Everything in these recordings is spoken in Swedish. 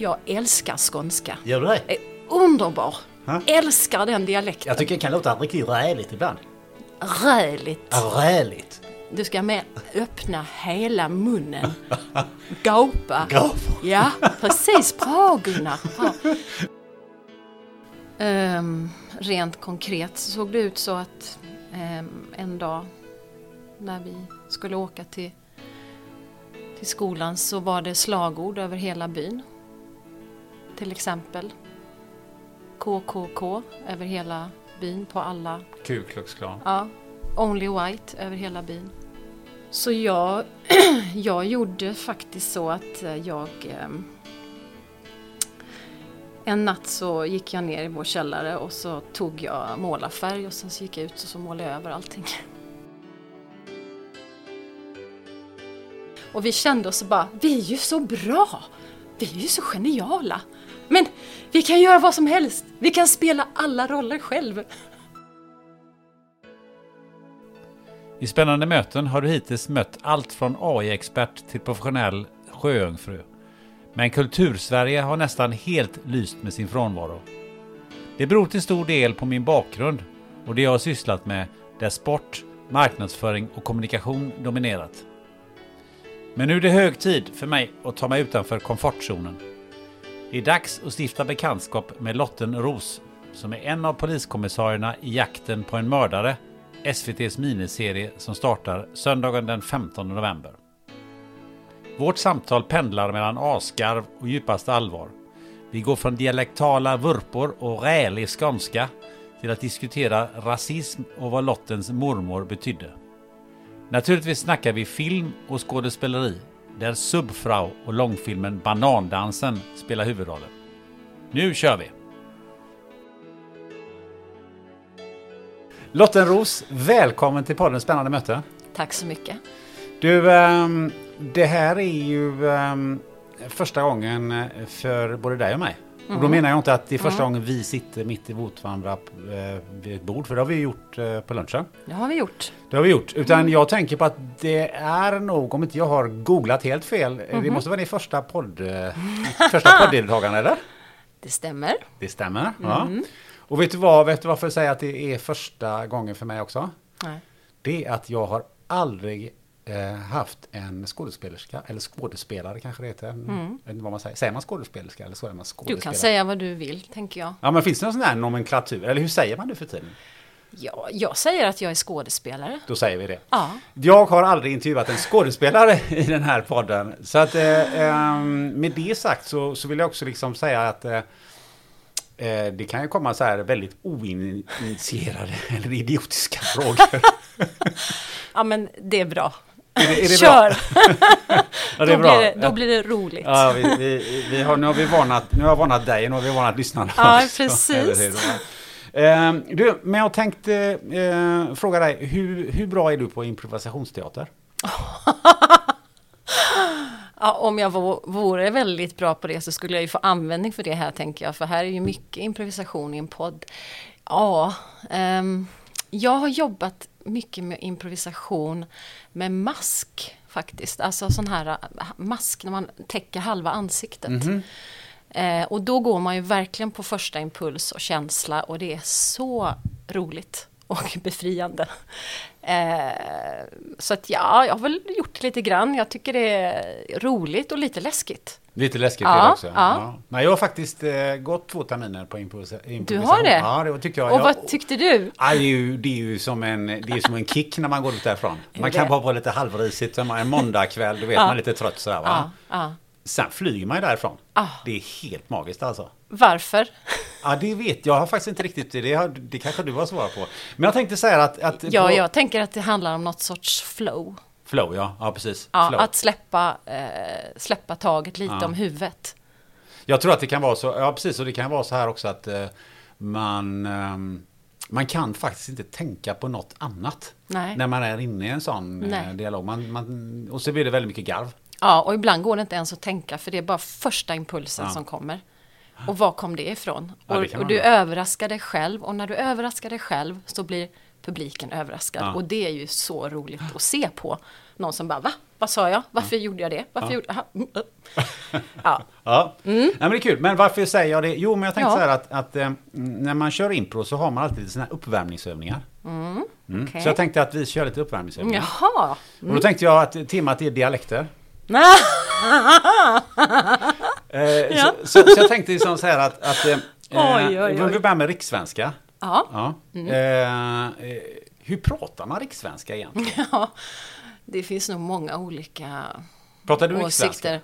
Jag älskar skånska. Gör du det? Är underbar. Ha? Älskar den dialekten. Jag tycker det kan låta riktigt räligt ibland. Räligt. Räligt. Du ska mer öppna hela munnen. Gapa. Gapa. Ja, precis. Bra Gunnar. Bra. Ehm, rent konkret så såg det ut så att ehm, en dag när vi skulle åka till, till skolan så var det slagord över hela byn. Till exempel KKK över hela byn på alla Ku Klux Klan. Ja, Only White över hela byn. Så jag, jag gjorde faktiskt så att jag... ehm, En natt så gick jag ner i vår källare och så tog jag målarfärg och sen så gick jag ut och så målade jag över allting. Och vi kände oss bara, vi är ju så bra! Vi är ju så geniala! Men vi kan göra vad som helst! Vi kan spela alla roller själv! I spännande möten har du hittills mött allt från AI-expert till professionell sjöjungfru. Men Kultursverige har nästan helt lyst med sin frånvaro. Det beror till stor del på min bakgrund och det jag har sysslat med där sport, marknadsföring och kommunikation dominerat. Men nu är det hög tid för mig att ta mig utanför komfortzonen. Det är dags att stifta bekantskap med Lotten Ros som är en av poliskommissarierna i Jakten på en mördare, SVTs miniserie som startar söndagen den 15 november. Vårt samtal pendlar mellan asgarv och djupaste allvar. Vi går från dialektala vurpor och rälig skånska till att diskutera rasism och vad Lottens mormor betydde. Naturligtvis snackar vi film och skådespeleri där Subfrau och långfilmen Banandansen spelar huvudrollen. Nu kör vi! Lottenros, välkommen till podden Spännande möte. Tack så mycket. Du, ehm, det här är ju ehm, första gången för både dig och mig. Och då menar jag inte att det är första gången vi sitter mitt emot varandra eh, vid ett bord, för det har vi gjort eh, på lunchen. Det har vi gjort. Det har vi gjort. Utan jag tänker på att det är nog, om inte jag har googlat helt fel, eh, det måste vara din första podd, första podddeltagande eller? Det stämmer. Det stämmer. Ja. Och vet du vad, vet du varför jag säger att det är första gången för mig också? Nej. Det är att jag har aldrig eh, haft en skådespelerska, eller skådespelare kanske det heter. Jag vet inte vad man säger. Säger man skådespelerska eller så är man Du skådespelare? kan säga vad du vill, tänker jag. Ja men finns det någon sån här nomenklatur? Eller hur säger man nu för tiden? Ja, jag säger att jag är skådespelare. Då säger vi det. Ja. Jag har aldrig intervjuat en skådespelare i den här podden. Så att eh, ehm, med det sagt så, så vill jag också liksom säga att eh, eh, det kan ju komma så här väldigt oinitierade eller idiotiska frågor. Ja, men det är bra. Är det, är det Kör! Ja, det är då, bra. Blir det, då blir det roligt. Ja, vi, vi, vi har, nu har vi varnat, nu har jag varnat dig och nu har vi varnat lyssnarna Ja, också. precis. Ehm, du, men jag tänkte eh, fråga dig, hur, hur bra är du på improvisationsteater? Ja, om jag vo- vore väldigt bra på det så skulle jag ju få användning för det här tänker jag. För här är ju mycket improvisation i en podd. Ja, ehm, jag har jobbat mycket med improvisation med mask faktiskt. Alltså sån här äh, mask när man täcker halva ansiktet. Mhm. Eh, och då går man ju verkligen på första impuls och känsla och det är så roligt och befriande. Eh, så att ja, jag har väl gjort det lite grann. Jag tycker det är roligt och lite läskigt. Lite läskigt Ja, det också. ja. Nej, jag har faktiskt eh, gått två terminer på improvis improvisation. Du har det? Ja, det tyckte jag. Och jag, vad tyckte du? Ja, det, är ju, det är ju som en, det är som en kick när man går ut därifrån. Man kan bara vara lite halvrisigt. En måndagkväll, du vet, Ja. man är lite trött sådär va. Ja, ja. Sen flyger man ju därifrån. Ah. Det är helt magiskt alltså. Varför? Ja, det vet jag. Jag har faktiskt inte riktigt det. har- Det kanske du har svarat på. Men jag tänkte säga att... att Ja, på- jag tänker att det handlar om något sorts flow. Flow, ja. Ja, precis. Ja, Flow. att släppa, eh, släppa taget lite Ja. om huvudet. Jag tror att det kan vara så, ja precis, och det kan vara så här också att eh, man, ehm, man kan faktiskt inte tänka på något annat. Nej. När man är inne i en sån eh, Nej. dialog. Man, man, och så blir det väldigt mycket garv. Ja, och ibland går det inte ens att tänka för det är bara första impulsen Ja. som kommer. Och var kom det ifrån? Ja, det och, och du överraskar dig själv och när du överraskar dig själv så blir publiken överraskad. Ja. Och det är ju så roligt att se på. Någon som bara, va? Vad sa jag? Varför gjorde jag det? Varför Ja. gjorde aha, mm, uh. Ja, Ja, Nej, men det är kul. Men varför säger jag det? Jo, men jag tänkte Ja. så här att, att eh, när man kör impro så har man alltid lite såna här uppvärmningsövningar. Mm. okej. Så jag tänkte att vi kör lite uppvärmningsövningar. Jaha. Och då tänkte jag att temat är dialekter. Eh, Ja. så, så, så jag tänkte liksom så här att, att eh, Oj, oj, oj. vi börjar med rikssvenska. Ja. Ja. Eh, eh, hur pratar man rikssvenska egentligen? ja, det finns nog många olika Pratar du åsikter.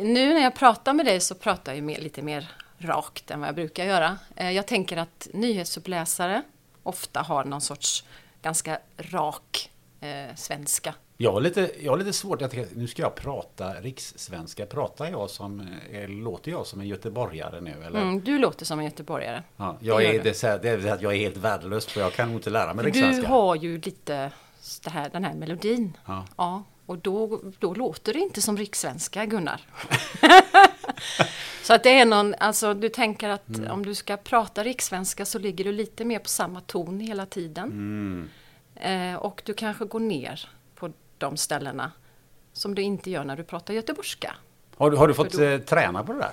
Nu när jag pratar med dig så pratar jag lite mer rakt än vad jag brukar göra. Eh, Jag tänker att nyhetsuppläsare ofta har någon sorts ganska rak eh, svenska. Jag har lite, jag har lite svårt att nu ska jag prata rikssvenska. Pratar jag som, eh, låter jag som en göteborgare nu eller? Mm, du låter som en göteborgare. Ja, jag, det är, du. det, är så här- det är jag är helt värdelös för jag kan nog inte lära mig Du rikssvenska. har ju lite här, den här melodin. Ja. Ja, och då, då låter det inte som rikssvenska, Gunnar. så att det är någon, alltså du tänker att Mm. om du ska prata rikssvenska så ligger du lite mer på samma ton hela tiden. Mm. Eh, och du kanske går ner de ställena som du inte gör när du pratar göteborgska. Har, du- har du fått då- eh, träna på det där?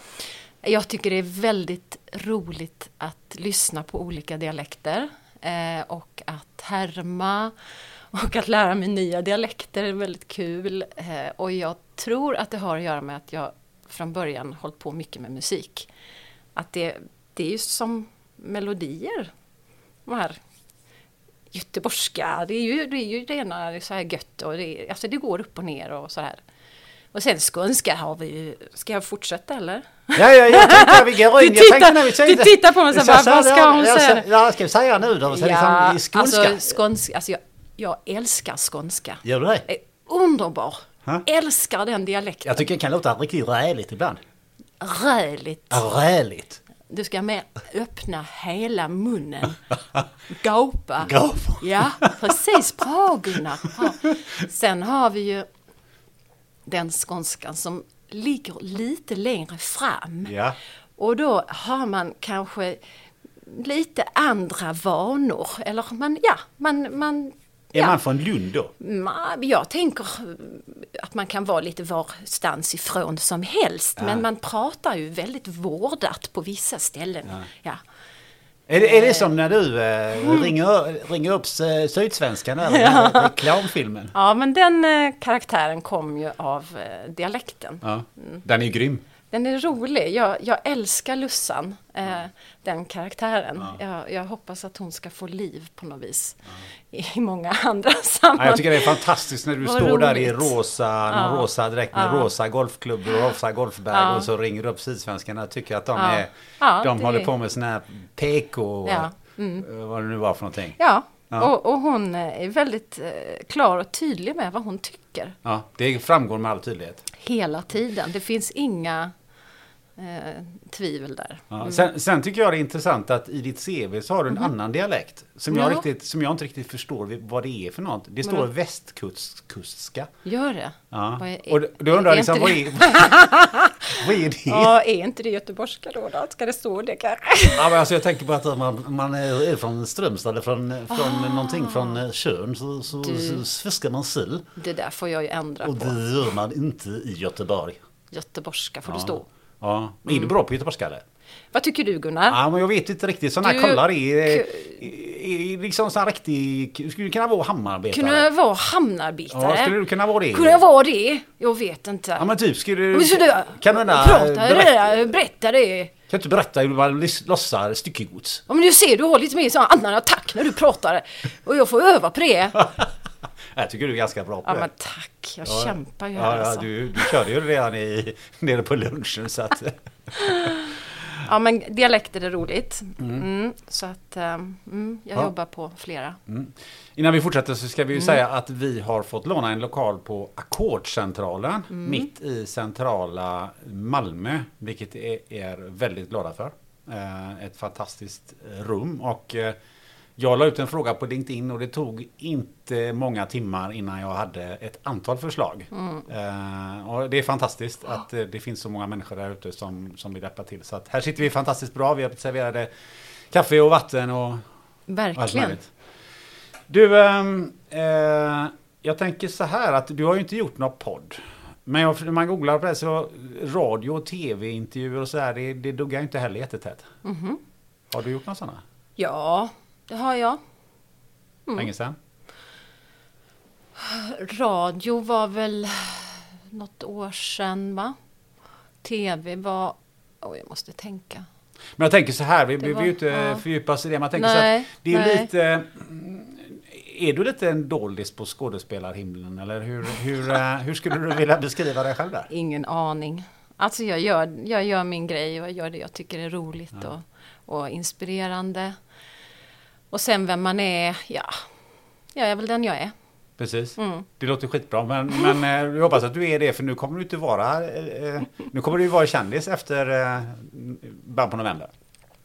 Jag tycker det är väldigt roligt att lyssna på olika dialekter eh, och att härma och att lära mig nya dialekter är väldigt kul. Eh, och jag tror att det har att göra med att jag från början hållit på mycket med musik. Att det, det är ju som melodier. De här göteborgska, det är ju, det är ju rena så här gött och det, alltså det går upp och ner och så här. Och sen skånska har vi ju, ska jag fortsätta eller? Ja, ja, jag tänkte vi går in. Du jag tittar- när vi säger du tittar på mig så bara, vad ska ja, hon säga? Ja, ska vi säga nu då? Så liksom, i skånska. alltså skånska, alltså jag, jag älskar skånska. Gör du det? Det är underbar. Ha? Älskar den dialekten. Jag tycker det kan låta riktigt räligt ibland. Räligt. Ja, räligt. Du ska mer öppna hela munnen. Gapa. Gapa. Ja, precis. Bra Gunnar. Bra. Sen har vi ju den skånskan som ligger lite längre fram. Ja. Och då har man kanske lite andra vanor. Eller man, ja, man, man Är ja. man från Lund då? Jag tänker att man kan vara lite varstans ifrån som helst. Men man pratar ju väldigt vårdat på vissa ställen. Ja. Är det, är det som när du eh, ringer, ringer upp eh, Sydsvenskan där, den här reklamfilmen? ja, men den eh, karaktären kom ju av eh, dialekten. Ja. Den är ju grym. Den är rolig. Jag, jag älskar Lussan, eh, den karaktären. Jag, jag hoppas att hon ska få liv på något vis i många andra Ja, sammanhang. jag tycker det är fantastiskt när du Vad står där i roligt. rosa, någon Ja. rosa direkt med Ja. rosa golfklubb och rosa golfbag Ja. och så ringer du upp Sydsvenskan. Jag tycker att de, Ja. är, Ja, de det- håller på med sån här PK och Ja. eh, vad det nu var för någonting. Ja, Ja. Och, och hon eh, är väldigt eh, klar och tydlig med vad hon tycker. Ja, det framgår med all tydlighet. Hela tiden. Det finns inga eh, tvivel där. Ja, sen, sen tycker jag det är intressant att i ditt CV så har du en annan dialekt. Som jag, Ja. riktigt, som jag inte riktigt förstår vad det är för något. Det står Vadå? västkustska. Gör det? Ja. Är- Och då undrar är liksom, vad är, vad är det? Ja, är inte det göteborgska då? då? Ska det stå det kanske? Ja, men alltså jag tänker på att man, man är från Strömstad eller från, från någonting från eh, Tjörn så, så, Ah. Du. så fiskar man sill. Det där får jag ju ändra Och på. det gör man inte i Göteborg. Göteborgska får det stå. Ja. Är du bra på göteborgska eller? Vad tycker du Gunnar? Ja, men jag vet inte riktigt. Sådana här kollar är, är, är liksom sån riktig... Skulle du kunna vara hamnarbetare? Kunde jag vara hamnarbetare? Ja, skulle du kunna vara det? Kunde jag vara det? Jag vet inte. Ja, men typ skulle du... Men du, Kan du prata berätta, berätta det. Kan du inte berätta hur man lossar styckegods? Ja, men du ser, du har lite mer sån annan attack när du pratar. Och jag får öva på det. Jag tycker du är ganska bra på Ja det. men tack, jag Ja. kämpar ju här ja alltså. du, du körde ju redan i, nere på lunchen så att... Ja men dialekter är roligt. Mm, så att ehm, mm, jag Ja. jobbar på flera. Innan vi fortsätter så ska vi ju Mm. säga att vi har fått låna en lokal på Ackordscentralen Mm. mitt i centrala Malmö, vilket är, är väldigt glada för. Eh, ett fantastiskt rum och eh, jag la ut en fråga på LinkedIn och det tog inte många timmar innan jag hade ett antal förslag. Mm. Och det är fantastiskt att eh, det finns så många människor där ute som, som vill hjälpa till. Så att här sitter vi fantastiskt bra. Vi har serverade kaffe och vatten och allt Verkligen. möjligt. Du, ehm, eh, jag tänker så här att du har ju inte gjort någon podd. Men jag, när man googlar på det så radio och tv-intervjuer och så här, det, det duggar inte heller jättetätt. Mhm. Har du gjort några sådana? Ja, det har jag. Mm. Länge sedan? Radio var väl något år sedan va? TV var... Oj, jag måste tänka. Men jag tänker så här, vi behöver ju inte ja. fördjupa oss i det. Man tänker så Nej, att det är nej. lite... mm, Är du lite en doldis på skådespelarhimlen? Eller hur, hur, eh, hur skulle du vilja beskriva dig själv där? Ingen aning. Alltså jag gör, jag gör min grej och jag gör det jag tycker är roligt och, och inspirerande. Och sen vem man är, ja, jag är väl den jag är. Precis. Mm. Det låter skitbra. Men, men eh, jag hoppas att du är det för nu kommer du inte vara... Eh, eh, nu kommer du ju vara kändis efter eh, början på november.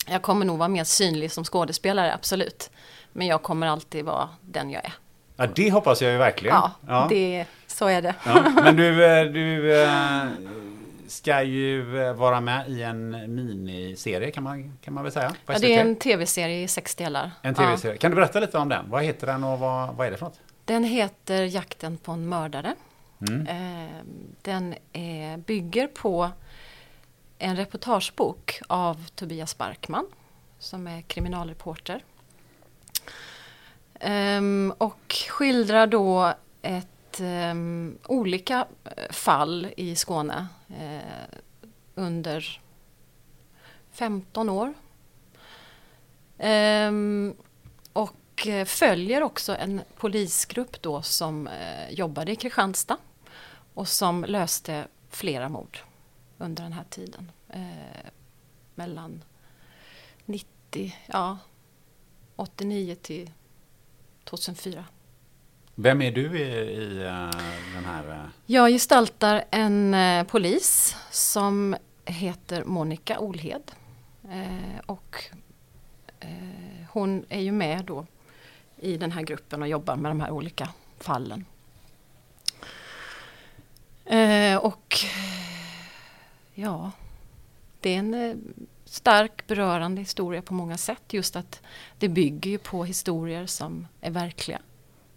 Jag kommer nog vara mer synlig som skådespelare, absolut. Men jag kommer alltid vara den jag är. Ja, det hoppas jag ju verkligen. Ja, Det, så är det. Ja, Men du, eh, du eh, ska ju eh, vara med i en miniserie kan man, kan man väl säga? Ja, det är en tv-serie i sex delar. En Ja. tv-serie. Kan du berätta lite om den? Vad heter den och vad, vad är det för något? Den heter Jakten på en mördare. Mm. Eh, Den är, bygger på en reportagebok av Tobias Barkman som är kriminalreporter. Ehm, och skildrar då ett ehm, olika eh, fall i Skåne eh, under 15 år. Ehm, och eh, följer också en polisgrupp då som eh, jobbade i Kristianstad och som löste flera mord under den här tiden. Eh, mellan 90, ja, 89 till 2004. Vem är du i, i eh, den här... Eh? Jag gestaltar en eh, polis som heter Monica Olhed. Och hon är ju med då i den här gruppen och jobbar med de här olika fallen. Och ja, det är en stark berörande historia på många sätt. Just att det bygger ju på historier som är verkliga.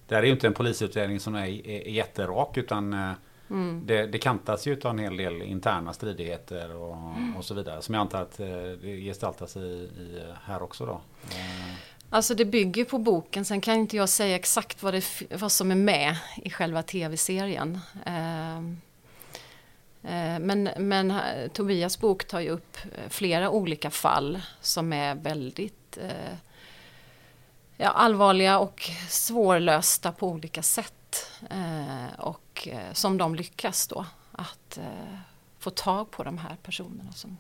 Det här är ju inte en polisutredning som är, är, är jätterak utan eh, Mm. det, det kantas ju av en hel del interna stridigheter och, Mm. och så vidare. Som jag antar att eh, det gestaltas i, i här också då. Eh, Alltså det bygger på boken, sen kan inte jag säga exakt vad, det, vad som är med i själva tv-serien. Men, men Tobias bok tar ju upp flera olika fall som är väldigt ja, allvarliga och svårlösta på olika sätt. Eh, Och eh, som de lyckas då att eh, få tag på de här personerna som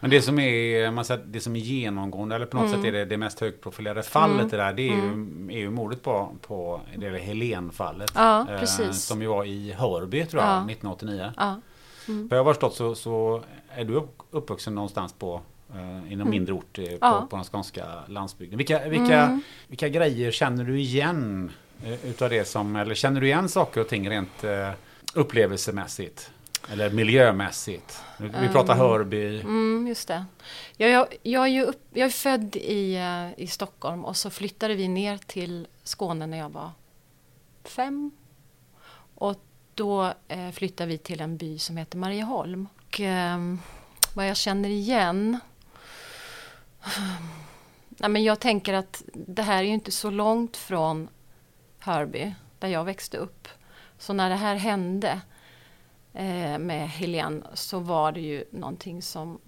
Men det som är, man säger, det som är genomgående eller på något Mm. sätt är det, det mest högprofilerade fallet det där. Det är ju, är ju mordet på, på det är Helen-fallet. Ja, eh. Som ju var i Hörby tror jag, Ja. 1989. Ja, Mm. För jag har förstått så, så är du upp- uppvuxen någonstans på eh, i någon mindre ort eh, på, Mm. Ja. på den skånska landsbygden. Vilka, vilka, Mm. vilka grejer känner du igen eh, utav det som, eller känner du igen saker och ting rent eh, upplevelsemässigt? Eller miljömässigt? Vi pratar Hörby. Mm, just det. Jag, jag, jag, är ju upp, jag är född i, eh, i Stockholm och så flyttade vi ner till Skåne när jag var fem. Och då eh, flyttade vi till en by som heter Marieholm. Och, ehm, vad jag känner igen? Nej, men jag tänker att det här är ju inte så långt från Hörby, där jag växte upp. Så när det här hände eh, med Helene så var det ju någonting som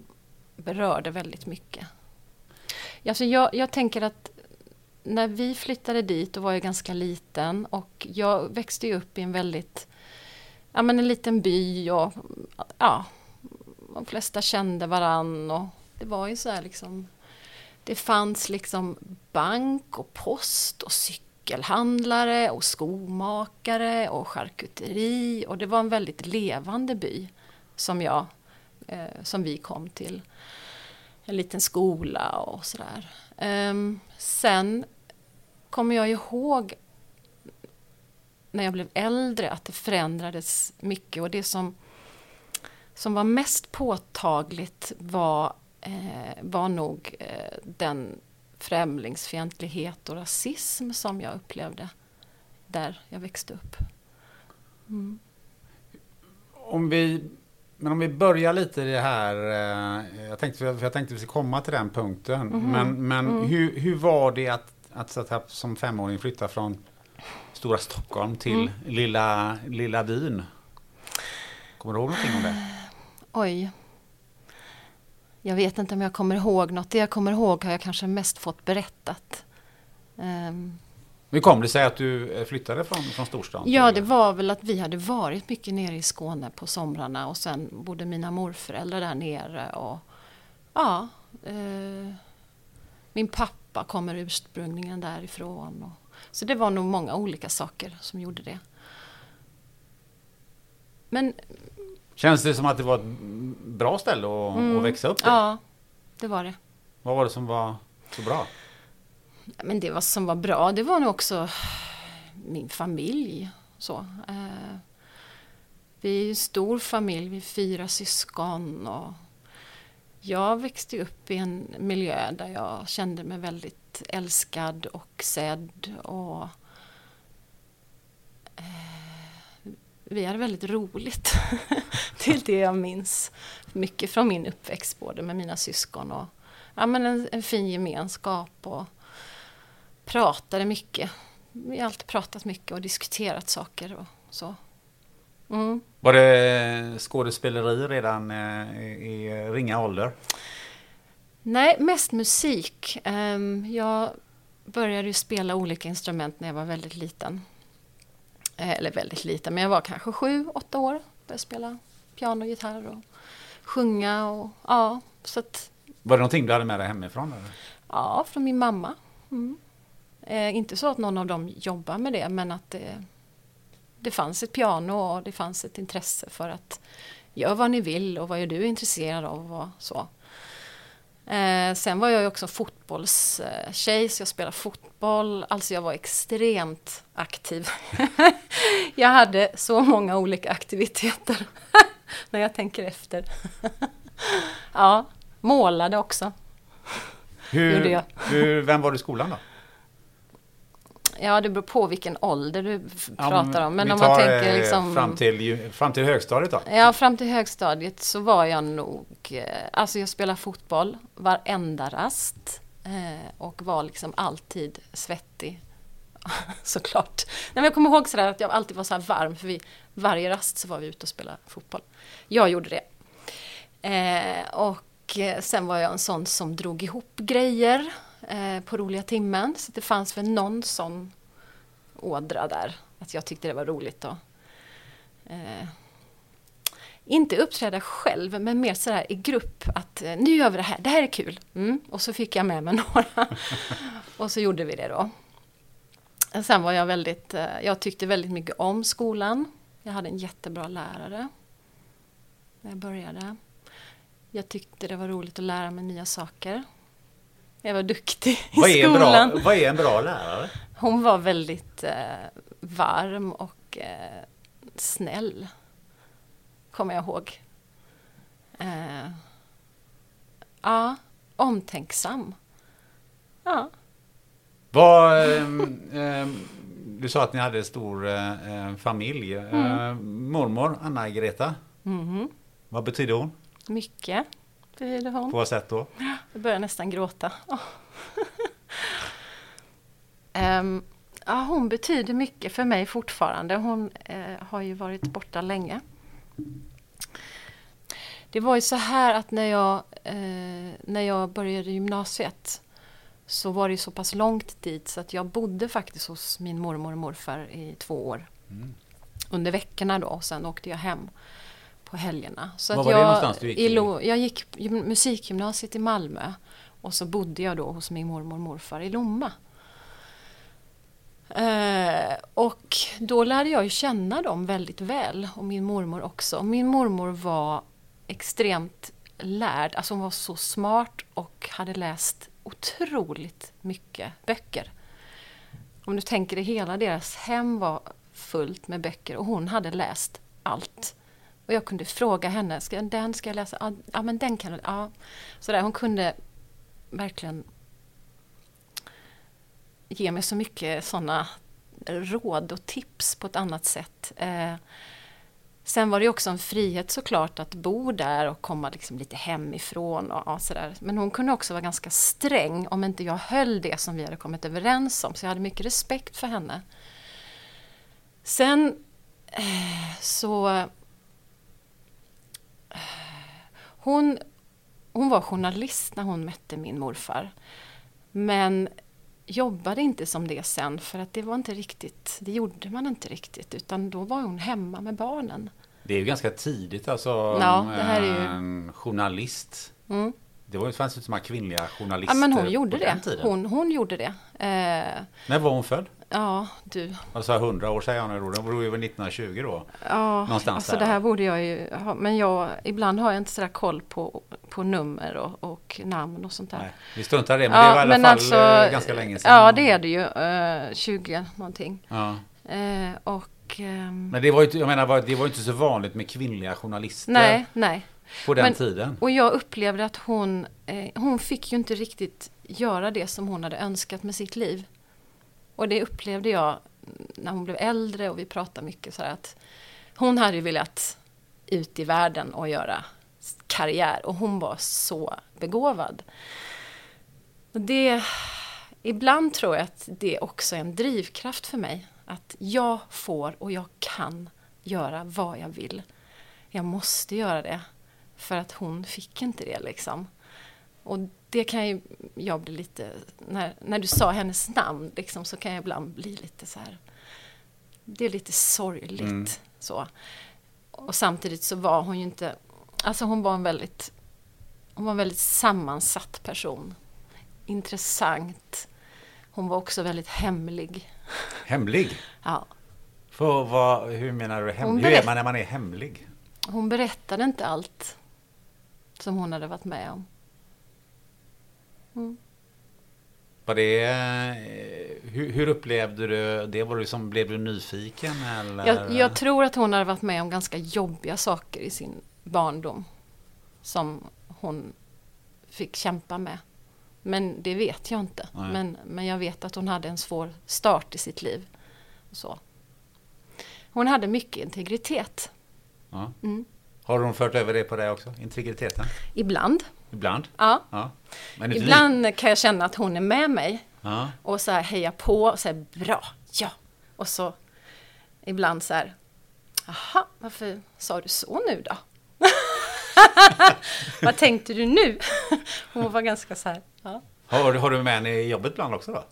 berörde väldigt mycket. Alltså jag, jag tänker att när vi flyttade dit då var jag ganska liten och jag växte ju upp i en väldigt, ja men en liten by och ja, de flesta kände varann och det var ju så här liksom, det fanns liksom bank och post och cykelhandlare och skomakare och charkuteri och det var en väldigt levande by som jag, eh, som vi kom till. En liten skola och sådär. Ehm, sen kommer jag ihåg när jag blev äldre att det förändrades mycket och det som, som var mest påtagligt var, eh, var nog eh, den främlingsfientlighet och rasism som jag upplevde där jag växte upp. Om vi, men om vi börjar lite i det här. eh, Jag tänkte, jag tänkte att vi ska komma till den punkten. Mhm. Men, men Mm. hur, hur var det att, att, att här, som femåring flytta från stora Stockholm till Mm. lilla, lilla byn? Kommer du ihåg någonting om det? Oj. Jag vet inte om jag kommer ihåg något. Det jag kommer ihåg har jag kanske mest fått berättat. Ehm, Hur kom det sig att du eh, flyttade från, från storstan? Ja, det var väl att vi hade varit mycket nere i Skåne på somrarna och sen bodde mina morföräldrar där nere och ja, eh, min pappa kommer ursprungligen därifrån. Och, så det var nog många olika saker som gjorde det. Men Känns det som att det var ett bra ställe att, att växa upp? Mm. ja, det var det. Vad var det som var så bra? Ja, Men det var, som var bra, det var nog också min familj. Så. Eh, vi är en stor familj, vi är fyra syskon. Och jag växte upp i en miljö där jag kände mig väldigt älskad och sedd. Och, eh, vi hade väldigt roligt. det är det jag minns mycket från min uppväxt, både med mina syskon och ja, men en, en fin gemenskap. Och, pratade mycket. Vi har alltid pratat mycket och diskuterat saker och så. Mm. Var det skådespeleri redan eh, i, ringa ålder? Nej, mest musik. Ehm, Jag började spela olika instrument när jag var väldigt liten. Eh, Eller väldigt liten, men jag var kanske sju, åtta år. Började spela piano, gitarr och sjunga och ja, så att Var det någonting du hade med dig hemifrån? Eller? Ja, från min mamma. Mm. Eh, inte så att någon av dem jobbar med det, men att det, det fanns ett piano och det fanns ett intresse för att gör vad ni vill och vad är du intresserad av och så. Eh, sen var jag ju också fotbollstjej, så jag spelade fotboll. Alltså jag var extremt aktiv. jag hade så många olika aktiviteter när jag tänker efter. ja, målade också. Hur, hur, vem var du i skolan då? Ja, det beror på vilken ålder du Ja, pratar om. Men vi om man tänker eh, liksom... Fram till, fram till högstadiet då? Ja, fram till högstadiet så var jag nog... eh, Alltså jag spelade fotboll varenda rast. eh, Och var liksom alltid svettig. Såklart. Nej, men jag kommer ihåg sådär att jag alltid var så varm. För vi, varje rast så var vi ute och spelade fotboll. Jag gjorde det. Och sen var jag en sån som drog ihop grejer eh, på roliga timmen. Så det fanns väl någon sån ådra där. Att jag tyckte det var roligt att eh, inte uppträda själv, men mer sådär i grupp att eh, nu gör vi det här, det här är kul. Mm. Och så fick jag med mig några. och så gjorde vi det då. Sen var jag väldigt, eh, jag tyckte väldigt mycket om skolan. Jag hade en jättebra lärare. när jag började. Jag tyckte det var roligt att lära mig nya saker. Jag var duktig i Vad är, en skolan. bra, vad är en bra lärare? Hon var väldigt eh, varm och eh, snäll. Kommer jag ihåg. Eh, ja, omtänksam. Ja, Vad, ehm, ehm, du sa att ni hade en stor eh, eh, familj. Eh, mormor, Anna-Greta. mhm. Vad betyder hon? mycket betyder hon. På vad sätt då? Jag börjar nästan gråta. Ehm, ja, hon betyder mycket för mig fortfarande. Hon eh, har ju varit borta länge. Det var ju så här att när jag, eh, när jag började gymnasiet så var det så pass långt dit så att jag bodde faktiskt hos min mormor och morfar i två år. Under veckorna då och sen åkte jag hem på helgerna. Så Var att var det jag, någonstans du gick i i? Jag gick gym- musikgymnasiet i Malmö och så bodde jag då hos min mormor och morfar i Lomma. Eh, och då lärde jag ju känna dem väldigt väl och min mormor också. Min mormor var extremt lärd, alltså hon var så smart och hade läst otroligt mycket böcker. Om du tänker dig hela deras hem var fullt med böcker och hon hade läst allt. Och jag kunde fråga henne, ska, den ska jag läsa? Ja, ja men den kan du, ja. Sådär, hon kunde verkligen ge mig så mycket sådana råd och tips på ett annat sätt. Eh, sen var det ju också en frihet såklart att bo där och komma liksom lite hemifrån och ja, sådär. Men hon kunde också vara ganska sträng om inte jag höll det som vi hade kommit överens om. Så jag hade mycket respekt för henne. Sen eh, så... eh, hon, hon var journalist när hon mötte min morfar. Men jobbade inte som det sen för att det var inte riktigt, det gjorde man inte riktigt utan då var hon hemma med barnen. Det är ju ganska tidigt alltså. Ja, det här är ju- En journalist. Mm. Det var, det fanns ju så många kvinnliga journalister Ja men hon gjorde på det. den tiden. Hon, hon gjorde det. Eh, När var hon född? Ja, du. Alltså 100 år säger jag nu då. Det var ju väl 1920 då. Ja, Någonstans alltså där, det här borde jag ju ha. Men jag, ibland har jag inte sådär koll på, på nummer och, och namn och sånt där. Nej, vi struntar i det. Men det var i alla fall eh, ganska länge sedan. Ja, det är det ju. Eh, 20 någonting. Ja. Eh, och... ehm, Men det var ju inte, jag menar, det var inte så vanligt med kvinnliga journalister nej, nej. på den Men- tiden. Och jag upplevde att hon, eh, hon fick ju inte riktigt göra det som hon hade önskat med sitt liv. Och det upplevde jag när hon blev äldre och vi pratade mycket så här att hon hade ju velat ut i världen och göra karriär och hon var så begåvad. Och det, ibland tror jag att det också är en drivkraft för mig. Att jag får och jag kan göra vad jag vill. Jag måste göra det. För att hon fick inte det liksom. Och det kan ju jag bli lite, när, när du sa hennes namn liksom, så kan jag ibland bli lite så här. Det är lite sorgligt Mm. så. Och samtidigt så var hon ju inte, alltså hon var en väldigt, hon var en väldigt sammansatt person. Intressant. Hon var också väldigt hemlig. Hemlig? Ja, För vad, hur menar du hemlig? Hur är man när man är hemlig? hon berättade inte allt som hon hade varit med om. Var det, eh, hur, hur upplevde du det? Var du som, blev du nyfiken eller? Jag, jag tror att hon hade varit med om ganska jobbiga saker i sin barndom. Som hon fick kämpa med. Men det vet jag inte. Nej. Men, men jag vet att hon hade en svår start i sitt liv. Så. Hon hade mycket integritet. Ja. Mm. Har hon fört över det på dig också? Integriteten? Ibland. Ibland? Ja. Ja. Ibland kan jag känna att hon är med mig. Ja. Och så här heja på och säga bra, ja. Och så ibland så här, jaha, varför sa du så nu då? Vad tänkte du nu? Hon var ganska så här, ja. Har, har du med henne i jobbet ibland också då?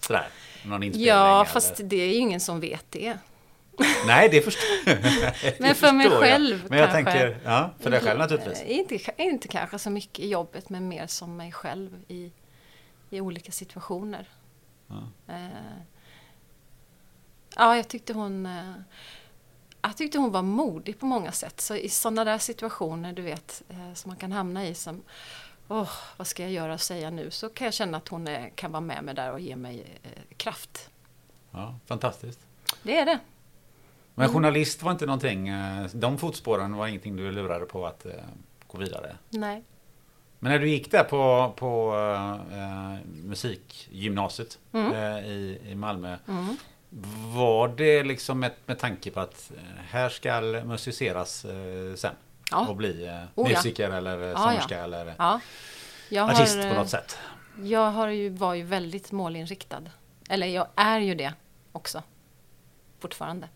Sådär? Någon inspelning? Ja, eller? fast det är ju ingen som vet det. Nej, det förstår Men det för mig förstår jag. själv Men jag kanske. tänker, ja, för dig själv naturligtvis. Eh, Inte, inte kanske så mycket i jobbet, men mer som mig själv i, i olika situationer. Ja. Eh, ja, jag tyckte hon... Eh, jag tyckte hon var modig på många sätt. Så i sådana där situationer, du vet, som man kan hamna i som Åh, vad ska jag göra och säga nu? Så kan jag känna att hon är, kan vara med mig där och ge mig kraft. Ja, fantastiskt. Det är det. Men journalist var inte någonting, eh, de fotspåren var ingenting du lurade på att eh, gå vidare? Nej. Men när du gick där på, på eh, musikgymnasiet Mm. eh, i, i Malmö. Var det liksom med, med tanke på att eh, här ska musiceras eh, sen? Ja. Och bli Oh, ja. musiker eller Ja, sångerska ja. eller artist har, på något sätt? Jag har ju, var ju väldigt målinriktad. Eller jag är ju det också. Fortfarande.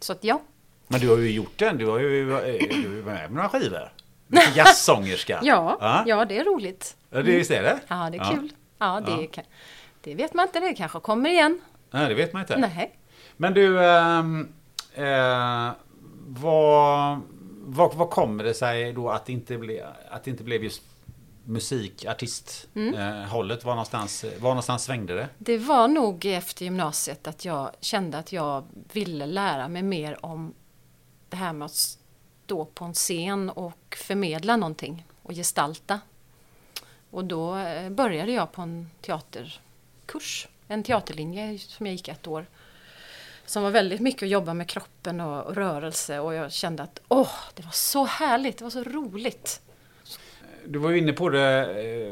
Så att ja. Men du har ju gjort den, du har ju eh, du är ju med med några skivor. Jazzsångerska. Ja, ja. ja, det är roligt. Ja, det, visst är det? Ja, det är Ja. kul. Ja, det, Ja. Kan, det vet man inte. Det kanske kommer igen. Nej, det vet man inte. Nej. Men du, ehm, eh, vad, vad, vad kommer det sig då att det inte, ble, att det inte blev just musikartist Mm. eh, hållet? Var någonstans, var någonstans svängde det? Det var nog efter gymnasiet att jag kände att jag ville lära mig mer om det här med att stå på en scen och förmedla någonting och gestalta. Och då eh, började jag på en teaterkurs, en teaterlinje som jag gick ett år. Som var väldigt mycket att jobba med kroppen och och rörelse och jag kände att åh, det var så härligt, det var så roligt. Du var ju inne på det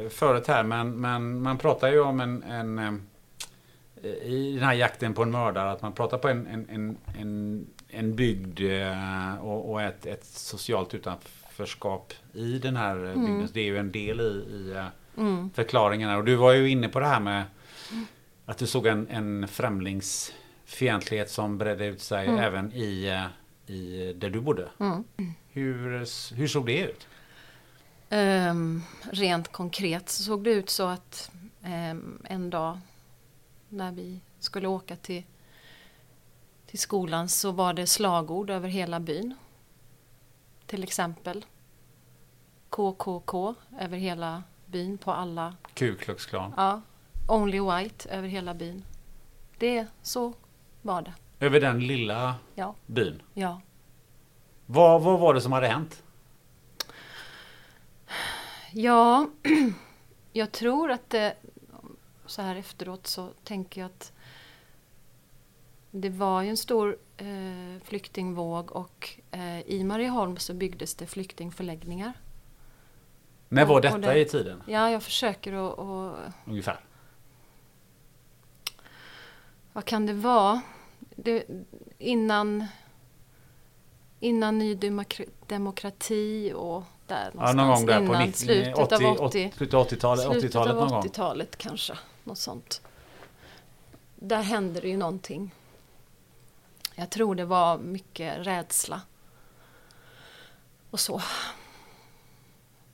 eh, förut här men, men man pratar ju om en, en eh, i den här jakten på en mördare att man pratar på en, en, en, en, bygd eh, och, och ett, ett socialt utanförskap i den här eh, bygden. Så Det är ju en del i, i Mm. förklaringarna. Och du var ju inne på det här med att du såg en, en främlingsfientlighet som bredde ut sig även i, i där du bodde. Mm. Hur, hur såg det ut? Ehm, rent konkret så såg det ut så att ehm, en dag när vi skulle åka till, till skolan så var det slagord över hela byn. Till exempel KKK över hela byn på alla, Ku Klux Klan. ja, Only White över hela byn. Det, så var det. Över den lilla Ja, byn. ja. Vad, vad var det som hade hänt? Ja, jag tror att det, så här efteråt så tänker jag att det var ju en stor eh, flyktingvåg och eh, i Marieholm så byggdes det flyktingförläggningar. När var Och- och detta det- i tiden? Ja, jag försöker att, att Ungefär. vad kan det vara? Det, innan, innan Ny Demokra- Demokrati och där Ja, någon gång där på innan 90, slutet 80, av 80 slutet av 80-talet, Slutet 80-talet av någon gång. 80-talet kanske. Något sånt. Där hände det ju någonting. Jag tror det var mycket rädsla. Och så.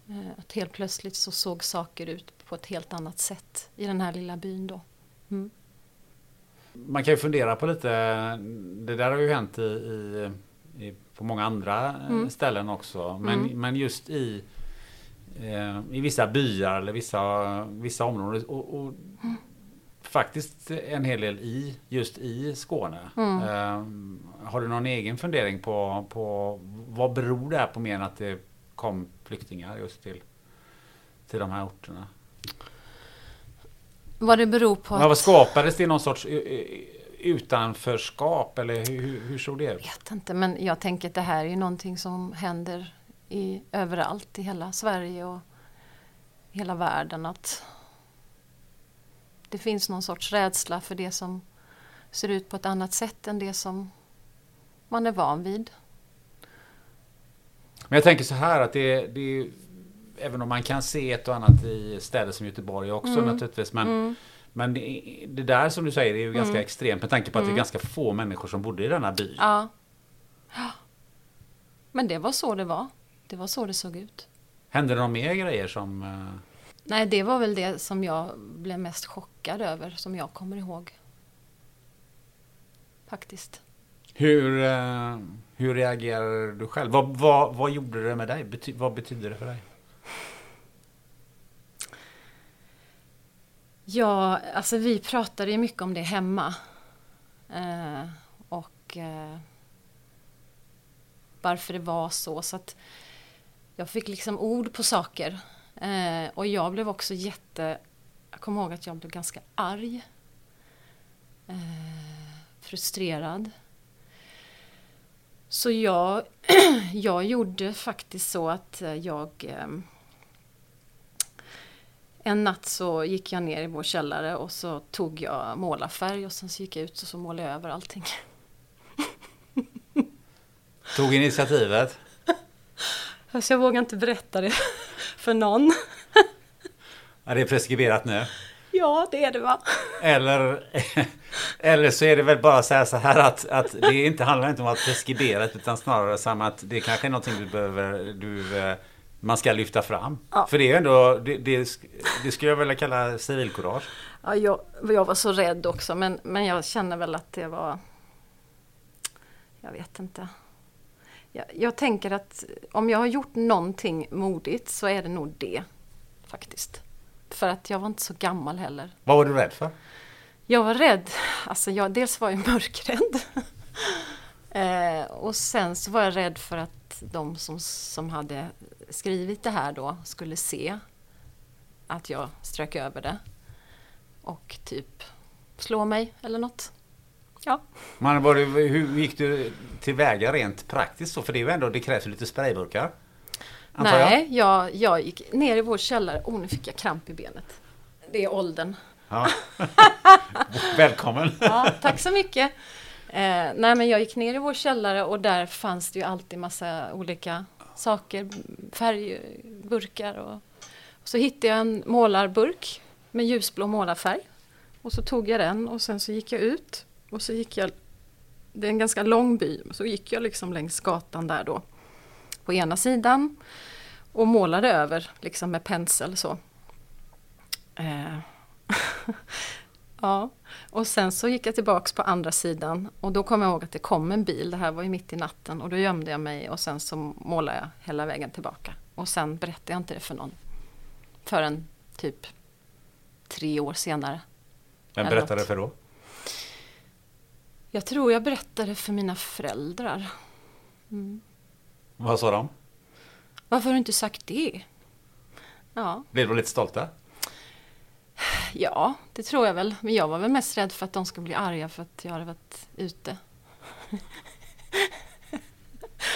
Eh, Att helt plötsligt så såg saker ut på ett helt annat sätt i den här lilla byn då. Mm. Man kan ju fundera på lite, det där har ju hänt i, i, i på många andra eh, Mm. ställen också. Men, Mm. men just i, eh, i vissa byar eller vissa, vissa områden. Och, och faktiskt en hel del i just i Skåne. Mm. Eh, har du någon egen fundering på, på vad beror det här på mer än att det kom flyktingar just till, till de här orterna? Vad det beror på Ja, vad skapades det någon sorts utanförskap eller hur, hur, såg det Jag ut? vet inte, men jag tänker att det här är någonting som händer i, överallt i hela Sverige och hela världen. Att det finns någon sorts rädsla för det som ser ut på ett annat sätt än det som man är van vid. Men jag tänker så här att det, det är Även om man kan se ett och annat i städer som Göteborg också Mm. naturligtvis. Men, men det, det där som du säger är ju ganska extremt med tanke på att det är ganska få människor som bodde i denna by. Mm. Ja. Ja. Men det var så det var. Det var så det såg ut. Hände det några mer grejer som... eh, Nej, det var väl det som jag blev mest chockad över, som jag kommer ihåg. Faktiskt. Hur, eh, hur reagerar du själv? Vad, vad, vad gjorde det med dig? Bety, vad betyder det för dig? Ja, alltså vi pratade ju mycket om det hemma. Eh, och eh, varför det var så. så att jag fick liksom ord på saker. Eh, och jag blev också jätte... Jag kommer ihåg att jag blev ganska arg. Eh, frustrerad. Så jag, jag gjorde faktiskt så att jag... Eh, en natt så gick jag ner i vår källare och så tog jag målarfärg och sen så gick jag ut och så målade jag över allting. Tog initiativet. Så jag vågar inte berätta det för någon. Ja, det är preskriberat nu. Ja, det är det va? Eller, eller så är det väl bara att säga så här att, att det inte handlar inte om att preskribera utan snarare som att det kanske är någonting du behöver, du, eh, man ska lyfta fram. Ja. För det är ju ändå, det, det, det skulle jag vilja kalla civilkurage. Ja, jag, jag var så rädd också men, men jag känner väl att det var... Jag vet inte. Jag, jag tänker att om jag har gjort någonting modigt så är det nog det. Faktiskt. För att jag var inte så gammal heller. Vad var du rädd för? Jag var rädd. Alltså jag, dels var jag mörkrädd. eh, och sen så var jag rädd för att de som, som hade skrivit det här då skulle se att jag strök över det. Och typ slå mig eller något. Ja. Man, var det, hur gick du tillväga rent praktiskt så? För det är ju ändå, det krävs ju lite sprayburkar. antar jag. Nej, jag, jag gick ner i vår källare. Oh, nu fick jag kramp i benet. Det är åldern. Ja. Välkommen! Ja, tack så mycket. Eh, nej, men jag gick ner i vår källare och där fanns det ju alltid massa olika saker, färgburkar och, och så hittade jag en målarburk med ljusblå målarfärg. Och så tog jag den och sen så gick jag ut och så gick jag, det är en ganska lång by, så gick jag liksom längs gatan där då på ena sidan och målade över liksom med pensel så. Eh. ja, och sen så gick jag tillbaks på andra sidan och då kom jag ihåg att det kom en bil, det här var ju mitt i natten och då gömde jag mig och sen så målade jag hela vägen tillbaka. Och sen berättade jag inte det för någon förrän typ tre år senare. Vem berättade något. för då? Jag tror jag berättade för mina föräldrar. Vad sa de? Varför har du inte sagt det? Ja, Blev de lite stolta? Ja, det tror jag väl. Men jag var väl mest rädd för att de skulle bli arga för att jag hade varit ute.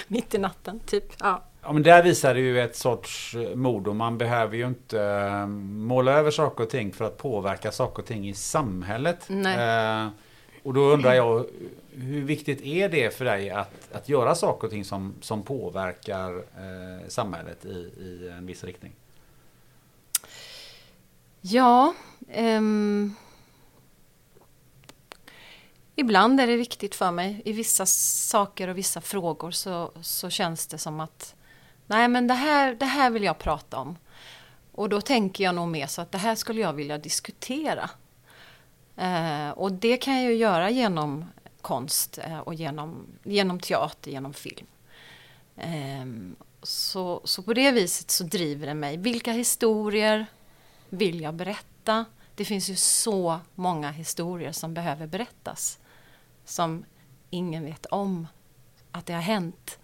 Mitt i natten, typ. Ja. Ja, men där visar det ju ett sorts eh, mod och man behöver ju inte eh, måla över saker och ting för att påverka saker och ting i samhället. Nej. Eh, och då undrar jag, hur viktigt är det för dig att, att göra saker och ting som, som påverkar eh, samhället i, i en viss riktning? Ja, Um, ibland är det viktigt för mig. I vissa saker och vissa frågor så, så känns det som att nej men det här, det här vill jag prata om. Och då tänker jag nog mer så att det här skulle jag vilja diskutera. Eh, och det kan jag ju göra genom konst eh, och genom, genom teater, genom film. Ehm, så, så på det viset så driver det mig. Vilka historier vill jag berätta? Det finns ju så många historier som behöver berättas. Som ingen vet om att det har hänt.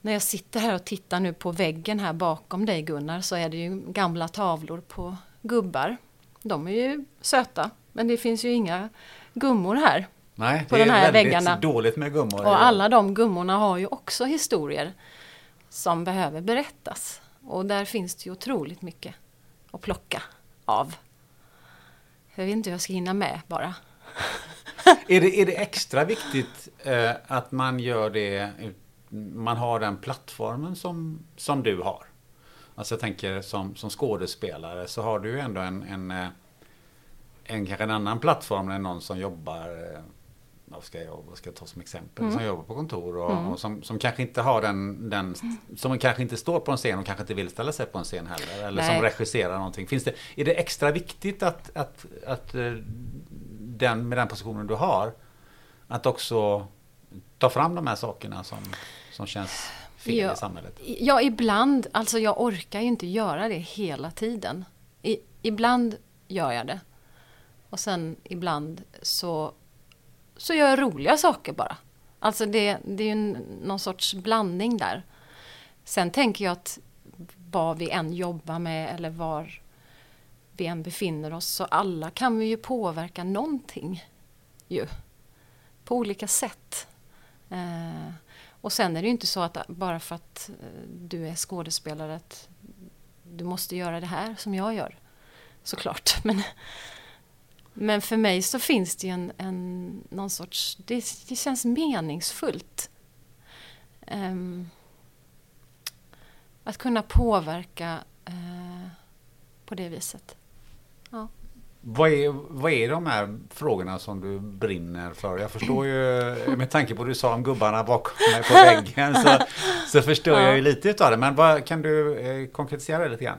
När jag sitter här och tittar nu på väggen här bakom dig Gunnar så är det ju gamla tavlor på gubbar. De är ju söta men det finns ju inga gummor här. Nej, På det de är här väldigt väggarna. dåligt med gummor. Och alla de gummorna har ju också historier som behöver berättas. Och där finns det ju otroligt mycket att plocka av. Jag vet inte hur jag ska hinna med bara. Är det, är det extra viktigt eh, att man gör det, man har den plattformen som, som du har? Alltså jag tänker som, som skådespelare så har du ju ändå en, en, en, en kanske en annan plattform än någon som jobbar eh, vad ska jag, vad ska jag ta som exempel? Som jobbar på kontor och, och som, som kanske inte har den, den Som kanske inte står på en scen och kanske inte vill ställa sig på en scen heller. Eller som Nej. regisserar någonting. Finns det, är det extra viktigt att, att, att eh, den, med den positionen du har att också ta fram de här sakerna som, som känns fel Ja. i samhället? Ja, ibland. Alltså jag orkar ju inte göra det hela tiden. I, ibland gör jag det. Och sen ibland så, så gör jag roliga saker bara. Alltså det, det är ju en, någon sorts blandning där. Sen tänker jag att vad vi än jobbar med eller var vi än befinner oss så alla kan vi ju påverka någonting ju. På olika sätt. Eh, och sen är det ju inte så att bara för att eh, du är skådespelare att du måste göra det här som jag gör. Såklart. Men, men för mig så finns det ju en, en någon sorts, det, det känns meningsfullt. Um, att kunna påverka uh, på det viset. Ja. Vad är, vad är de här frågorna som du brinner för? Jag förstår ju, med tanke på vad du sa om gubbarna bakom mig på väggen, så, så förstår ja. jag ju lite utav det. Men vad, kan du eh, konkretisera det lite grann?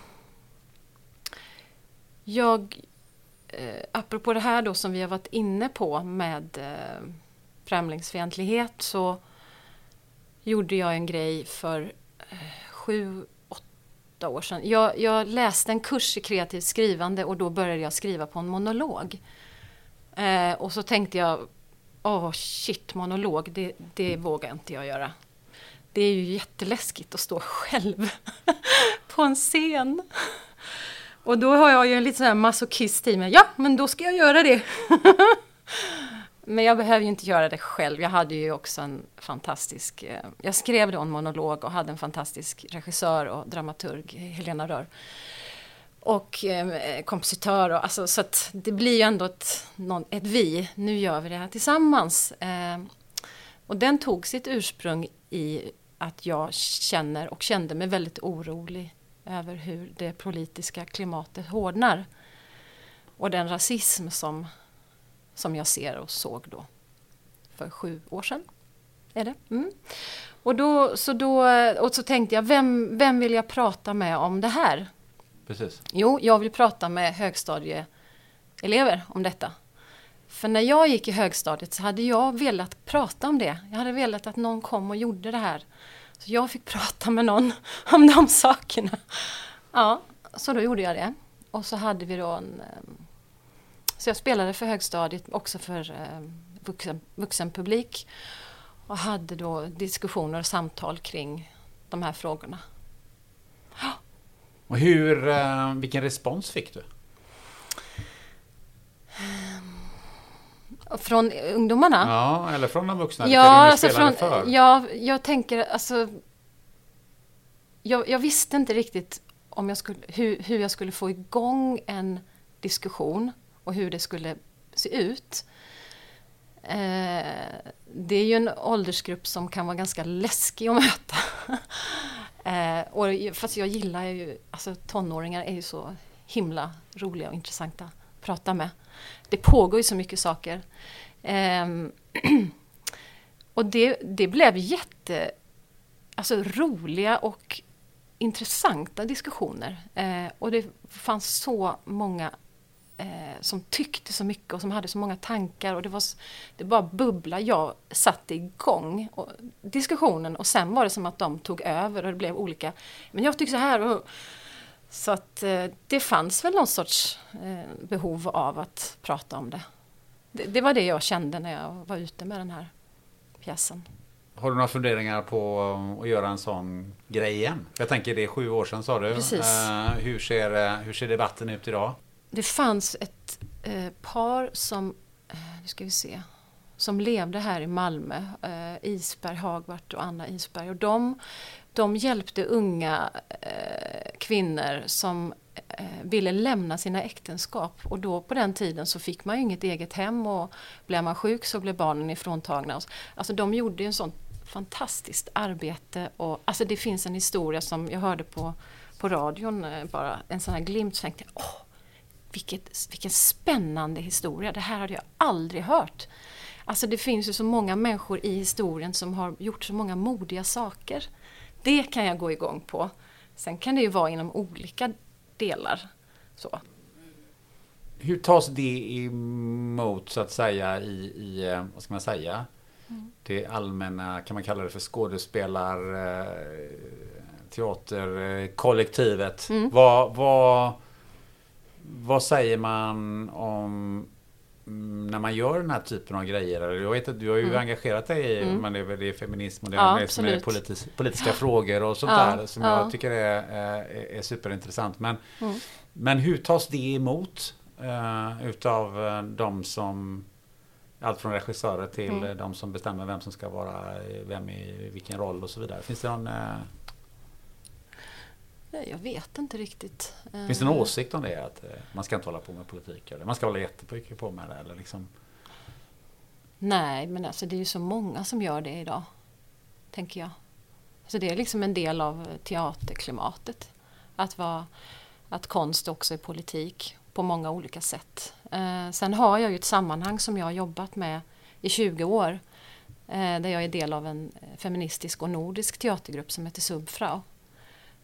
Jag, eh, apropå det här då som vi har varit inne på med eh, främlingsfientlighet så gjorde jag en grej för eh, sju, åtta år sedan. Jag, jag, läste en kurs i kreativt skrivande och då började jag skriva på en monolog. Eh, och så tänkte jag, åh oh, shit, monolog, det, det vågar inte jag göra. Det är ju jätteläskigt att stå själv på en scen. Och då har jag ju en lite sån här masochist i mig. Ja, men då ska jag göra det. men jag behöver ju inte göra det själv. Jag hade ju också en fantastisk... Eh, jag skrev då en monolog och hade en fantastisk regissör och dramaturg, Helena Rör. Och eh, kompositör och alltså, så att det blir ju ändå ett, någon, ett vi. Nu gör vi det här tillsammans. Eh, och den tog sitt ursprung i att jag känner och kände mig väldigt orolig över hur det politiska klimatet hårdnar. Och den rasism som, som jag ser och såg då för sju år sedan. Är det? Mm. Och, då, så då, och så tänkte jag, vem, vem vill jag prata med om det här? Precis. Jo, jag vill prata med högstadieelever om detta. För när jag gick i högstadiet så hade jag velat prata om det. Jag hade velat att någon kom och gjorde det här så jag fick prata med någon om de sakerna. Ja, så då gjorde jag det. Och så hade vi då en... Ehm, så jag spelade för högstadiet, också för ehm, vuxen, vuxenpublik. Och hade då diskussioner och samtal kring de här frågorna. Och hur, ehm, vilken respons fick du? Från ungdomarna? Ja, eller från de vuxna? Ja, alltså från, för? ja jag tänker alltså... Jag, jag, visste inte riktigt om jag skulle, hur, hur jag skulle få igång en diskussion och hur det skulle se ut. Eh, det är ju en åldersgrupp som kan vara ganska läskig att möta. eh, och, fast jag gillar ju, alltså tonåringar är ju så himla roliga och intressanta prata med det pågår ju så mycket saker. Um, och det, det blev jätte alltså, roliga och intressanta diskussioner. Eh, och det fanns så många eh, som tyckte så mycket och som hade så många tankar och det var det bara bubbla. Jag satte igång och, diskussionen och sen var det som att de tog över och det blev olika. Men jag tycker så här. Och, så att eh, det fanns väl någon sorts eh, behov av att prata om det. det. Det var det jag kände när jag var ute med den här pjäsen. Har du några funderingar på att göra en sån grej igen? Jag tänker det är sju år sedan sa du. Precis. Eh, hur, ser, eh, hur ser debatten ut idag? Det fanns ett eh, par som, eh, nu ska vi se, som levde här i Malmö, eh, Isberg Hagvart och Anna Isberg. Och de, de hjälpte unga eh, kvinnor som eh, ville lämna sina äktenskap. Och då på den tiden så fick man ju inget eget hem och blev man sjuk så blev barnen ifråntagna. Alltså de gjorde ju en sån fantastiskt arbete och alltså det finns en historia som jag hörde på, på radion, eh, bara en sån här glimt, så tänkte jag, åh, vilket, vilken spännande historia, det här hade jag aldrig hört. Alltså det finns ju så många människor i historien som har gjort så många modiga saker. Det kan jag gå igång på. Sen kan det ju vara inom olika delar. Så. Hur tas det emot så att säga i, i eh, vad ska man säga? Det allmänna, kan man kalla det för skådespelar, eh, teaterkollektivet. Vad, vad, vad säger man om mm, när man gör den här typen av grejer? Jag vet att du har ju engagerat dig i det är, väl- det är feminism och det Ja, är som är absolut. politis, politiska frågor och sånt Ja, där som ja. jag tycker är, är, är superintressant. Men, men hur tas det emot uh, utav eh, de som allt från regissörer till eh, de som bestämmer vem som ska vara eh, vem i vilken roll och så vidare. Finns det någon, eh, Nej, Jag vet inte riktigt. finns det någon Eh, åsikt om det? Att eh, man ska inte hålla på med politik eller man ska hålla jättemycket på med det eller liksom? Nej, men alltså det är ju så många som gör det idag. Tänker jag. Så det är liksom en del av teaterklimatet. Att, vara, att konst också är politik på många olika sätt. Eh, sen har jag ju ett sammanhang som jag har jobbat med i 20 år. Eh, där jag är del av en feministisk och nordisk teatergrupp som heter Subfrau.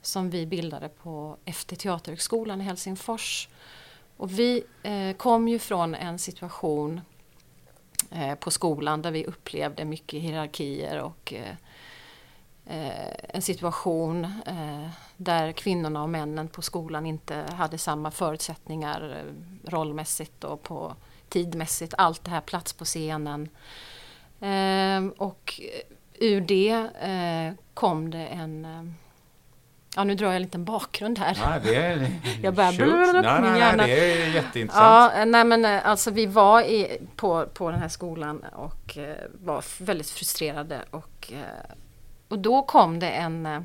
Som vi bildade på FT Teaterhögskolan i Helsingfors. Och vi eh, kom ju från en situation eh, på skolan där vi upplevde mycket hierarkier och eh, eh en situation eh, där kvinnorna och männen på skolan inte hade samma förutsättningar eh, rollmässigt och på tidmässigt. Allt det här plats på scenen. Eh, och eh, ur det eh, kom det en eh, Ja, nu drar jag en liten bakgrund här. Nej, det är... Jag börjar blablabla, nej, min nej, hjärna. nej, det är jätteintressant. Ja, nej men eh, alltså vi var i, på, på den här skolan och eh, var väldigt frustrerade och, eh, och då kom det en, eh,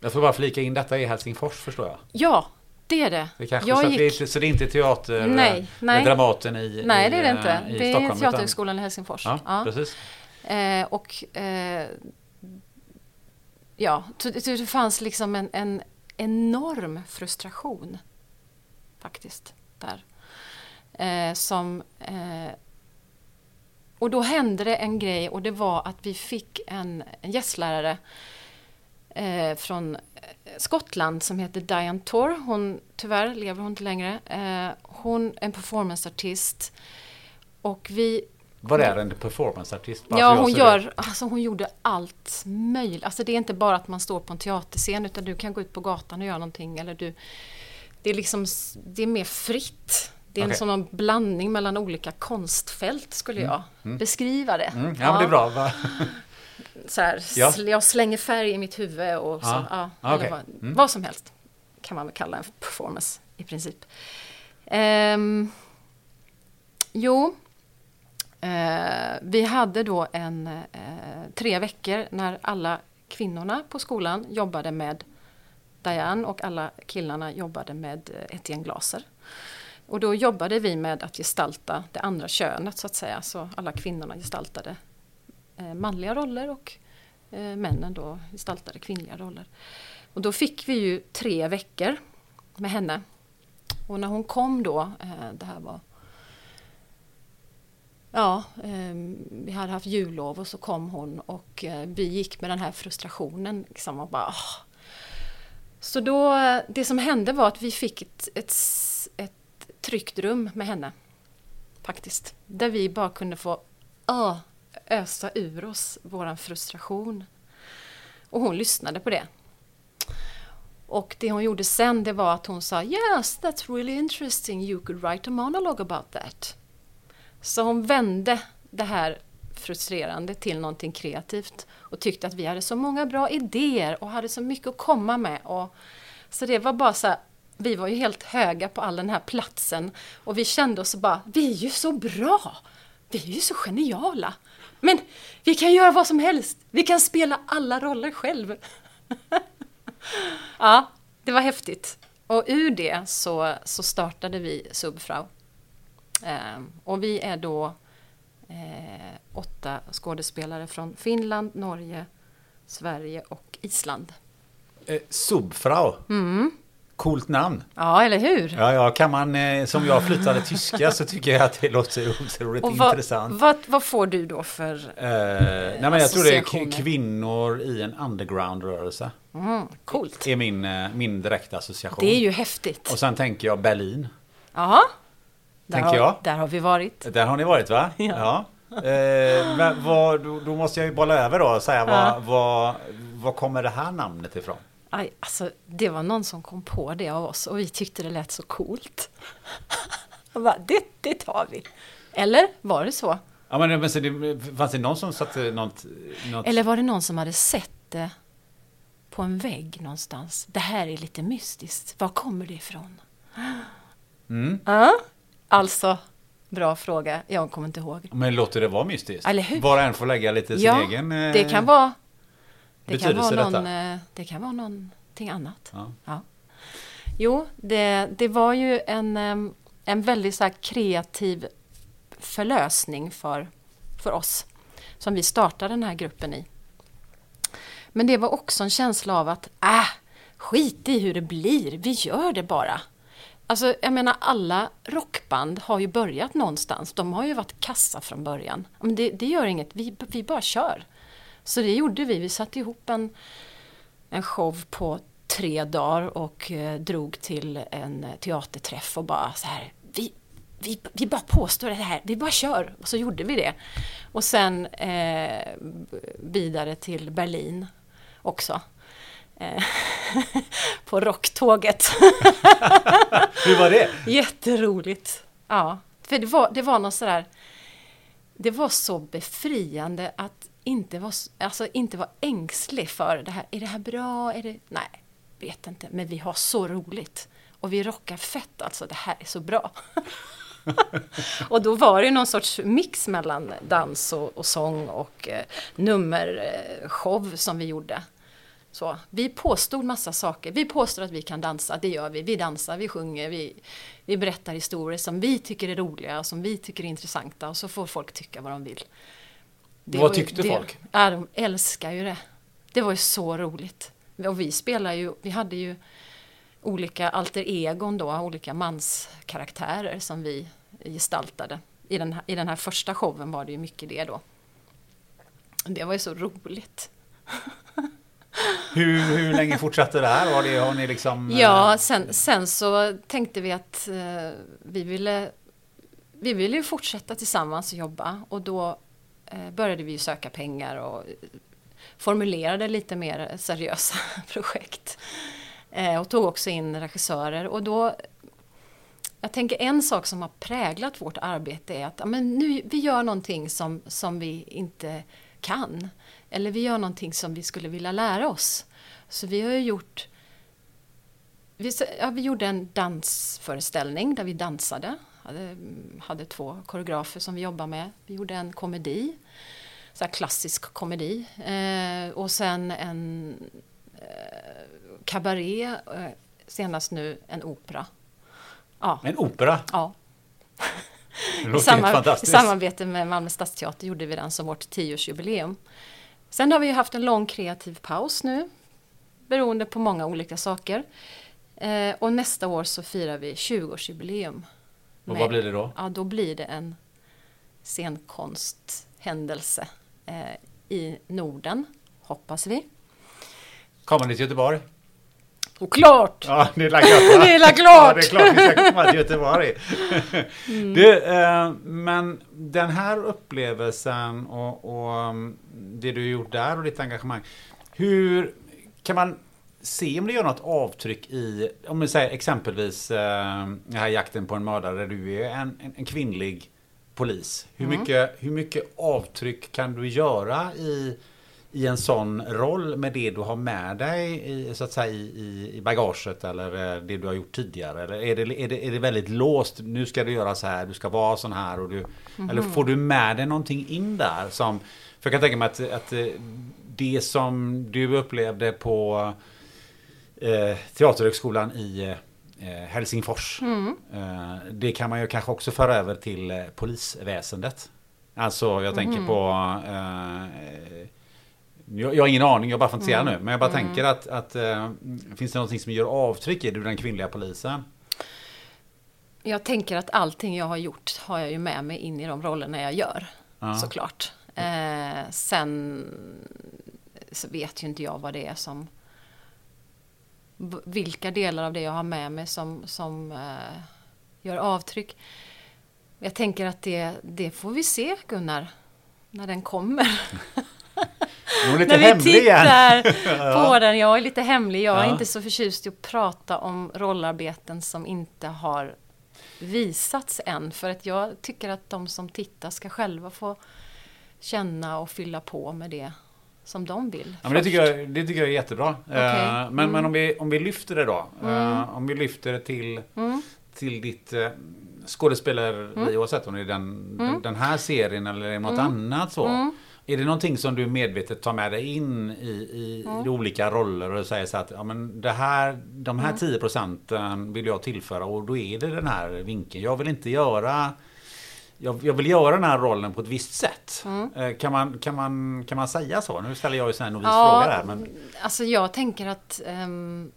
Jag får bara flika in detta i Helsingfors förstår jag. ja det är det. Det kanske, jag så, det är gick, inte, så det är inte teater eh, Nej, med nej. Dramaten i, nej i, det är det eh, inte. i Det är Stockholm, utan- Teaterhögskolan i Helsingfors. Ja, Ja. precis. Eh, och eh, ja, det, fanns liksom en, en enorm frustration faktiskt där. Eh, som, eh, och då hände det en grej och det var att vi fick en, en gästlärare eh, från eh, Skottland som heter Diane Torr. Hon, tyvärr lever hon inte längre. Eh, hon är en performanceartist. Och vi vad är en performanceartist? Ja, hon, gör, alltså hon gjorde allt möjligt. Alltså det är inte bara att man står på en teaterscen utan du kan gå ut på gatan och göra någonting. Eller du, det, är liksom, det är mer fritt. Det är Okej. en sån blandning mellan olika konstfält skulle jag beskriva det. Mm, ja, men det är bra. Va? Så här, Ja. sl- Jag slänger färg i mitt huvud och så, Ja. ja, Ja, eller okej. vad, Mm. vad som helst. Kan man väl kalla en performance i princip. Ehm, jo, eh, vi hade då en eh, tre veckor när alla kvinnorna på skolan jobbade med Diane och alla killarna jobbade med eh, ett Etienne Glaser. Och då jobbade vi med att gestalta det andra könet så att säga. Så alla kvinnorna gestaltade eh, manliga roller och eh, männen då gestaltade kvinnliga roller. Och då fick vi ju tre veckor med henne. Och när hon kom då, eh, det här var Ja, ehm, vi hade haft jullov och så kom hon och eh, vi gick med den här frustrationen liksom och bara "Åh." Så då, eh, det som hände var att vi fick ett, ett, ett tryggt rum med henne. Faktiskt. Där vi bara kunde få ösa ur oss våran frustration. Och hon lyssnade på det. Och det hon gjorde sen det var att hon sa Yes, that's really interesting. You could write a monologue about that. Så hon vände det här frustrerande till någonting kreativt och tyckte att vi hade så många bra idéer och hade så mycket att komma med. Och, så det var bara så här, vi var ju helt höga på all den här platsen och vi kände oss bara, vi är ju så bra! Vi är ju så geniala! Men vi kan göra vad som helst! Vi kan spela alla roller själv! ja, det var häftigt. Och ur det så, så startade vi Subfrau. Ehm, och vi är då eh, åtta skådespelare från Finland, Norge, Sverige och Island. Eh, Subfrau. Coolt namn. Ja, eller hur? Ja, ja, kan man, eh, som jag flyttade tyska så tycker jag att det låter otroligt och vad, intressant. vad, vad får du då för... Eh, nej men jag tror det är kvinnor i en underground-rörelse. Mm, coolt. är min, eh, min direkta association. Det är ju häftigt. Och sen tänker jag Berlin. Jaha. Där Tänker har, jag. Där har vi varit. Där har ni varit va? Ja. Eh, men vad, då, då måste jag ju bolla över då och säga Ja. vad, vad, kommer det här namnet ifrån? Aj, alltså, det var någon som kom på det av oss och vi tyckte det lät så coolt. Bara, det, det tar vi. Eller var det så? Ja, men, men så det, fanns det någon som satte något... något Eller var det någon som hade sett det på en vägg någonstans? Det här är lite mystiskt. Var kommer det ifrån? Mm. Ja, alltså, bra fråga. Jag kommer inte ihåg. Men låter det vara mystiskt? Eller hur? Och en får lägga lite sin ja, egen... eh, det kan vara... Det kan vara, i detta. någon, eh, det kan vara någonting annat. Ja. Ja. Jo, det, det var ju en, em, en väldigt så kreativ förlösning för, för oss som vi startade den här gruppen i. Men det var också en känsla av att, äh, skit i hur det blir, vi gör det bara. Alltså, jag menar alla rockband har ju börjat någonstans. De har ju varit kassa från början. Men det, det gör inget, vi, vi bara kör. Så det gjorde vi. Vi satte ihop en, en show på tre dagar och eh, drog till en eh, teaterträff och bara så här, vi, vi, vi bara påstår det här, vi bara kör. Och så gjorde vi det. Och sen eh, vidare till Berlin också. Eh, på rocktåget. Hur var det? Jätteroligt. Ja, för det var, det var något sådär... Det var så befriande att inte vara, alltså inte vara ängslig för det här. Är det här bra? Är det... Nej, vet inte. Men vi har så roligt. Och vi rockar fett alltså. Det här är så bra. och då var det någon sorts mix mellan dans och, och sång och eh, nummershow som vi gjorde. Så, vi påstod massa saker. Vi påstår att vi kan dansa, det gör vi. Vi dansar, vi sjunger, vi, vi berättar historier som vi tycker är roliga och som vi tycker är intressanta och så får folk tycka vad de vill. Det Vad tyckte det, folk? Ja, de älskar ju det. Det var ju så roligt. Och vi spelar ju, vi hade ju olika alter egon då, olika manskaraktärer som vi gestaltade. I den, här, I den här första showen var det ju mycket det då. Det var ju så roligt. Hur, hur länge fortsatte det här? Har, det, har ni liksom... Eh, ja, sen, sen så tänkte vi att eh, vi ville vi ville ju fortsätta tillsammans och jobba och då eh, började vi ju söka pengar och formulerade lite mer seriösa projekt. Eh, och tog också in regissörer och då jag tänker en sak som har präglat vårt arbete är att men nu, vi gör någonting som, som vi inte kan. Eller vi gör någonting som vi skulle vilja lära oss. Så vi har ju gjort vi, ja, vi gjorde en dansföreställning där vi dansade. Hade, hade två koreografer som vi jobbade med. Vi gjorde en komedi, så klassisk komedi. Eh, och sen en eh, kabaré, eh, senast nu en opera. Ja, En opera? ja. I, samar- I samarbete med Malmö stadsteater gjorde vi den som vårt tioårsjubileum. Sen har vi haft en lång kreativ paus nu, beroende på många olika saker. Eh, och nästa år så firar vi 20-årsjubileum. Och med- vad blir det då? Ja, då blir det en scenkonsthändelse eh, i Norden, hoppas vi. Kommer ni till Göteborg? Såklart! Ja, det är la klart. Det är la Ja, klart! det är klart vi ska komma till Göteborg. Mm. Du, eh, men den här upplevelsen och, och um, det du gjort där och ditt engagemang. Hur kan man se om det gör något avtryck i, om vi säger exempelvis eh, den här jakten på en mördare du är en, en, en kvinnlig polis. Hur, Mm. mycket, hur mycket avtryck kan du göra i, i en sån roll med det du har med dig i, så att säga, i, i- bagaget eller eh, det du har gjort tidigare? Eller är det, är, det, är det väldigt låst? Nu ska du göra så här, du ska vara sån här. Och du, Eller får du med dig någonting in där? Som, för jag kan tänka mig att, att eh, det som du upplevde på eh, Teaterhögskolan i eh, Helsingfors. Eh, det kan man ju kanske också föra över till eh, polisväsendet. Alltså jag tänker på eh, jag, jag har ingen aning, jag bara fantiserar nu. Men jag bara tänker att, att eh, finns det någonting som gör avtryck i du den kvinnliga polisen? Jag tänker att allting jag har gjort har jag ju med mig in i de rollerna jag gör. Ja. Såklart. Eh, sen så vet ju inte jag vad det är som... Vilka delar av det jag har med mig som, som eh, gör avtryck. Jag tänker att det, det får vi se Gunnar. När den kommer. Hon är lite När vi tittar på den. Jag är lite hemlig. Jag är Ja. inte så förtjust i att prata om rollarbeten som inte har visats än. För att jag tycker att de som tittar ska själva få känna och fylla på med det som de vill. Ja, men det, tycker jag, det tycker jag är jättebra. Mm. Eh, men, men om, vi, om vi lyfter det då. eh, om vi lyfter det till, Mm. till ditt uh, skådespeleri oavsett om det är den, Mm. den, här serien eller något annat så. Är det någonting som du medvetet tar med dig in i, i, Mm. i olika roller och säger så att ja, men det här, de Mm. här 10 procenten vill jag tillföra och då är det den här vinkeln. Jag vill inte göra jag, jag vill göra den här rollen på ett visst sätt. Mm. Eh, Kan, man, kan, man, kan man säga så? Nu ställer jag ju en novis fråga där. Men... Alltså jag tänker att ehm,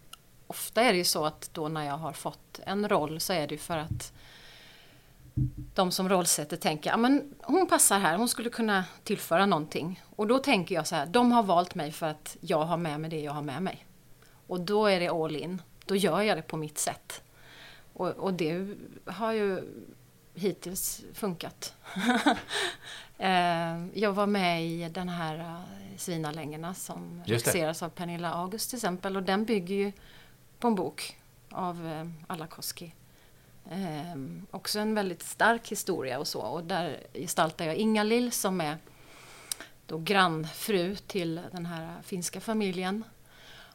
ofta är det ju så att då när jag har fått en roll så är det ju för att de som rollsätter tänker, ja men hon passar här, hon skulle kunna tillföra någonting. Och då tänker jag så här, de har valt mig för att jag har med mig det jag har med mig. Och då är det all in. Då gör jag det på mitt sätt. Och, och det har ju hittills funkat. Eh, jag var med i den här uh, Svinalängorna som regisseras av Pernilla August till exempel. Och den bygger ju på en bok av eh, Alakoski. Eh, också en väldigt stark historia och så. Och där gestaltar jag Inga-Lill som är då grannfru till den här finska familjen.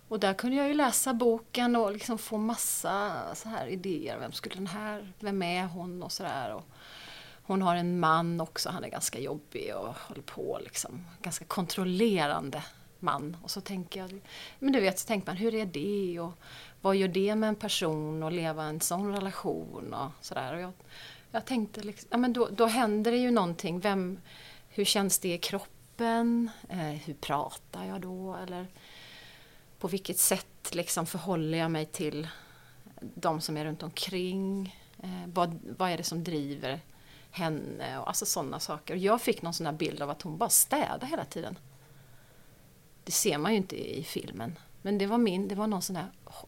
Och där kunde jag ju läsa boken och liksom få massa så här idéer. Vem skulle den här, vem är hon och sådär. Hon har en man också, han är ganska jobbig och håller på liksom. Ganska kontrollerande man. Och så tänker jag, men du vet, så tänker man hur är det och vad gör det med en person att leva en sån relation och sådär. Och jag, jag tänkte liksom, ja men då, då händer det ju någonting. Vem, hur känns det i kroppen? Eh, hur pratar jag då? Eller på vilket sätt liksom förhåller jag mig till de som är runt omkring? Eh, vad, vad är det som driver henne? Och alltså sådana saker. Och jag fick någon sån här bild av att hon bara städade hela tiden. Det ser man ju inte i filmen. Men det var min, det var någon sån här,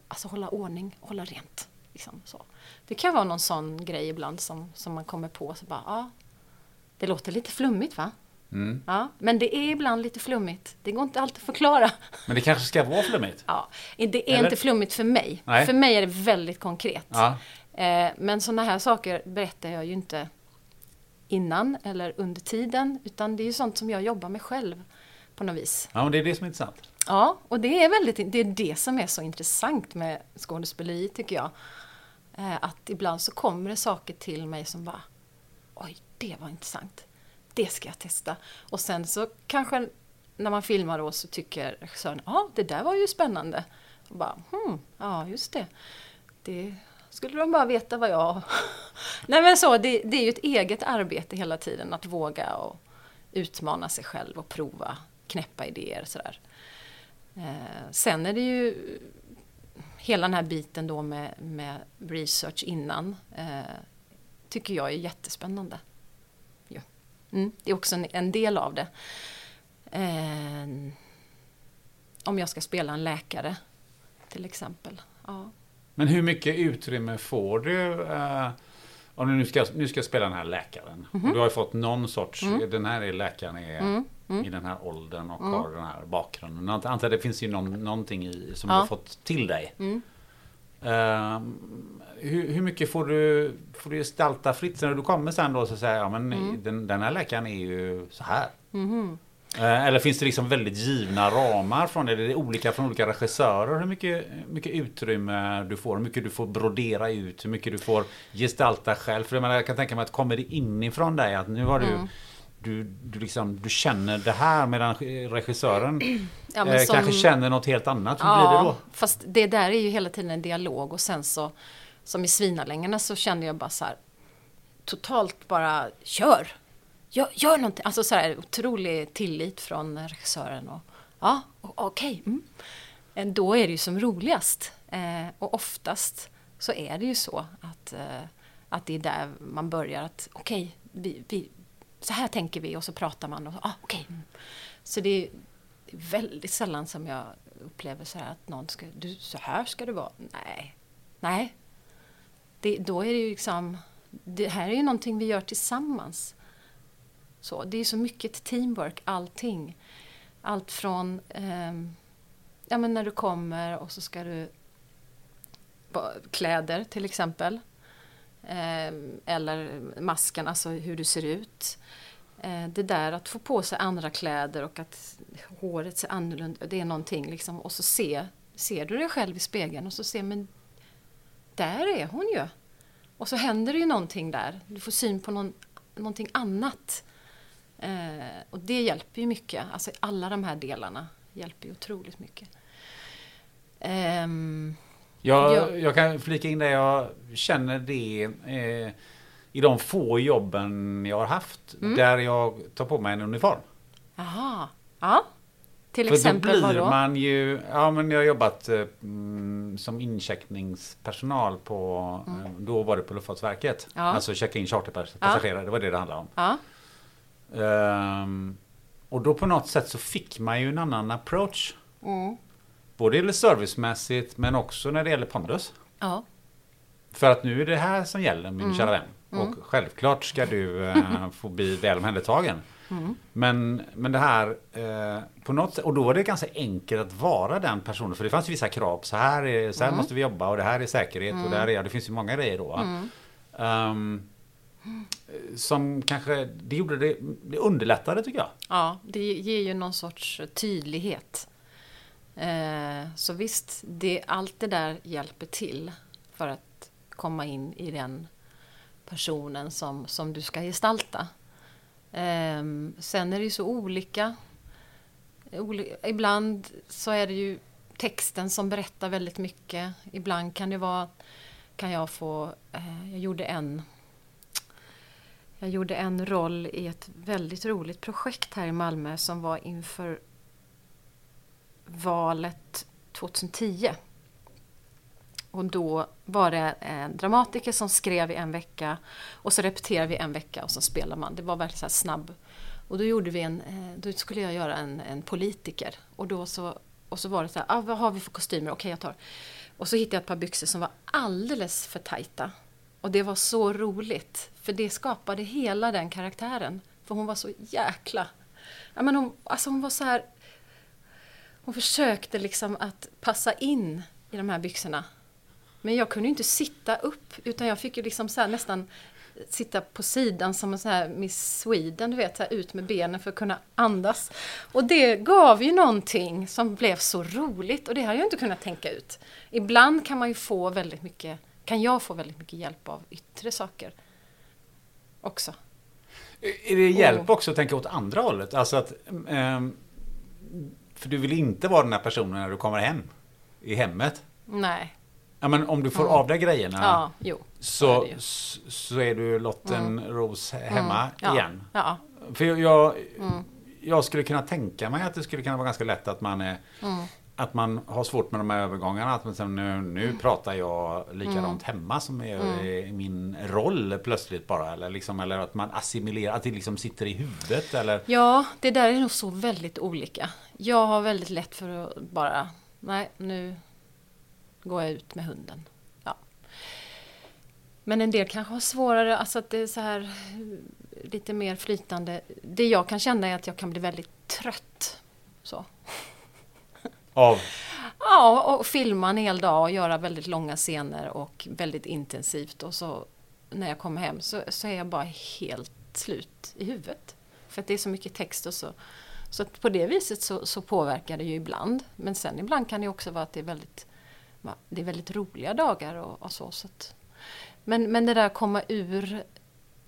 alltså hålla ordning, hålla rent. Liksom så. Det kan vara någon sån grej ibland som, som man kommer på så bara, ja, det låter lite flummigt va? Mm. Ja, men det är ibland lite flummigt. Det går inte alltid att förklara. Men det kanske ska vara flummigt? Ja, det är Eller? inte flummigt för mig. Nej. För mig är det väldigt konkret. Ja. Eh, men sådana här saker berättar jag ju inte innan eller under tiden. Utan det är ju sånt som jag jobbar med själv på något vis. ja, men det är det som är intressant. Ja, och det är, väldigt, det är det som är så intressant med skådespeleri tycker jag. Eh, att ibland så kommer det saker till mig som bara Oj, det var intressant. Det ska jag testa. Och sen så kanske när man filmar då så tycker regissören ja, det där var ju spännande. Och bara, hmm, ja just det. Det skulle de bara veta vad jag... Nej men så, det, det är ju ett eget arbete hela tiden att våga och utmana sig själv och prova knäppa idéer sådär. Eh, sen är det ju hela den här biten då med, med research innan eh, tycker jag är jättespännande. Ja. Mm, det är också en, en del av det. Eh, om jag ska spela en läkare till exempel. Ja. Men hur mycket utrymme får du eh, om du nu ska, nu ska spela den här läkaren? Och du har ju fått någon sorts, Mm. den här är läkaren är i den här åldern och har den här bakgrunden. Jag antar att det finns ju någon, någonting i, som du Ja. har fått till dig. Mm. Ehm, hur, hur mycket får du, får du gestalta fritt? Så när du kommer sen då så säger jag, ja, men Mm. den, den här läkaren är ju så här. Mhm. Eh, Eller finns det liksom väldigt givna ramar från det? Är det olika från olika regissörer? Hur mycket, mycket utrymme du får? Hur mycket du får brodera ut? Hur mycket du får gestalta själv? För jag, menar, jag kan tänka mig att kommer det inifrån dig att nu har du Mm. Du, du, liksom, du känner det här medan regissören Ja, eh, som- kanske känner något helt annat. Hur blir det då? fast det där är ju hela tiden en dialog och sen så som i Svinalängarna så kände jag bara så här totalt bara kör! Gör, gör någonting! Alltså så här otrolig tillit från regissören och ja, okej. okej. mm. Eh, då är det ju som roligast. Eh, och oftast så är det ju så att, eh, att det är där man börjar att okej, vi, vi, så här tänker vi och så pratar man och ah, okej. mm. Så det är väldigt sällan som jag upplever så här att någon ska, du, så här ska det vara. Nej, nej. Det, då är det ju liksom, det här är ju någonting vi gör tillsammans. Så, det är så mycket teamwork, allting. Allt från, eh, ja men när du kommer och så ska du, kläder till exempel. Eh, eller masken, alltså hur du ser ut. Eh, det där att få på sig andra kläder och att håret ser annorlunda det är någonting liksom. Och så se, ser du dig själv i spegeln och så ser men där är hon ju. Och så händer det ju någonting där. Du får syn på någon, någonting annat. Eh, och det hjälper ju mycket. Alltså alla de här delarna hjälper ju otroligt mycket. Ehm, Jag, Ja. jag kan flika in det, jag känner det eh, i de få jobben jag har haft Mm. där jag tar på mig en uniform. Aha. Ja. Till För exempel då blir då? man ju, ja men jag har jobbat eh, mm, som incheckningspersonal på, eh, då var det på Luftfartsverket. Mm. Ja. Alltså checka in charterpassagerare, det var det det handlade om. Ja. Ehm, och då på något sätt så fick man ju en annan approach. Mm. Både servicemässigt men också när det gäller pondus. Ja. För att nu är det här som gäller min Mm. kära vän. Och självklart ska du eh, få bli väl omhändertagen. Mm. Men, men det här eh, på något sätt, och då var det ganska enkelt att vara den personen. För det fanns ju vissa krav. Så här, är, så här Mm. måste vi jobba och det här är säkerhet och det här är, ja, det finns ju många grejer då. Mm. Som kanske, det gjorde det, det underlättade tycker jag. Ja, det ger ju någon sorts tydlighet. Eh, så visst, det, allt det där hjälper till för att komma in i den personen som, som du ska gestalta. Eh, sen är det ju så olika. Oli, ibland så är det ju texten som berättar väldigt mycket. Ibland kan det vara, kan jag få, eh, jag gjorde en jag gjorde en roll i ett väldigt roligt projekt här i Malmö som var inför valet 2010. Och då var det en dramatiker som skrev i en vecka och så repeterade vi en vecka och så spelade man. Det var verkligen så här snabb. Och då gjorde vi en, eh, då skulle jag göra en, en politiker. Och då så, och så var det så här, ah, vad har vi för kostymer? Okej, jag tar. Och så hittade jag ett par byxor som var alldeles för tajta. Och det var så roligt, för det skapade hela den karaktären. För hon var så jäkla... Ja, men hon, alltså hon var så här... Hon försökte liksom att passa in i de här byxorna. Men jag kunde ju inte sitta upp, utan jag fick ju liksom så här nästan sitta på sidan som en sån här Miss Sweden, du vet, så här ut med benen för att kunna andas. Och det gav ju någonting som blev så roligt och det har jag inte kunnat tänka ut. Ibland kan man ju få väldigt mycket, kan jag få väldigt mycket hjälp av yttre saker också. Är det hjälp också att tänka åt andra hållet? Alltså att... ehm, för du vill inte vara den här personen när du kommer hem. I hemmet. Nej. Ja, men om du får av dig grejerna. Ja, jo. så är så, är du Lotten Ros hemma Ja, igen. Ja. För jag, jag, jag skulle kunna tänka mig att det skulle kunna vara ganska lätt att man är Mm. Att man har svårt med de här övergångarna. Att man säger, nu, nu Mm. pratar jag likadant hemma som är i min roll plötsligt bara. Eller, liksom, eller att man assimilerar, att det liksom sitter i huvudet. Eller, Ja, det där är nog så väldigt olika. Jag har väldigt lätt för att bara, nej nu, går jag ut med hunden. Ja. Men en del kanske har svårare, alltså att det är så här lite mer flytande. Det jag kan känna är att jag kan bli väldigt trött. Så. Av? Ja, och filma en hel dag och göra väldigt långa scener och väldigt intensivt och så när jag kommer hem så, så är jag bara helt slut i huvudet. För att det är så mycket text och så. Så att på det viset så, så påverkar det ju ibland. Men sen ibland kan det också vara att det är väldigt, det är väldigt roliga dagar och, och så. så att, men, men det där att komma ur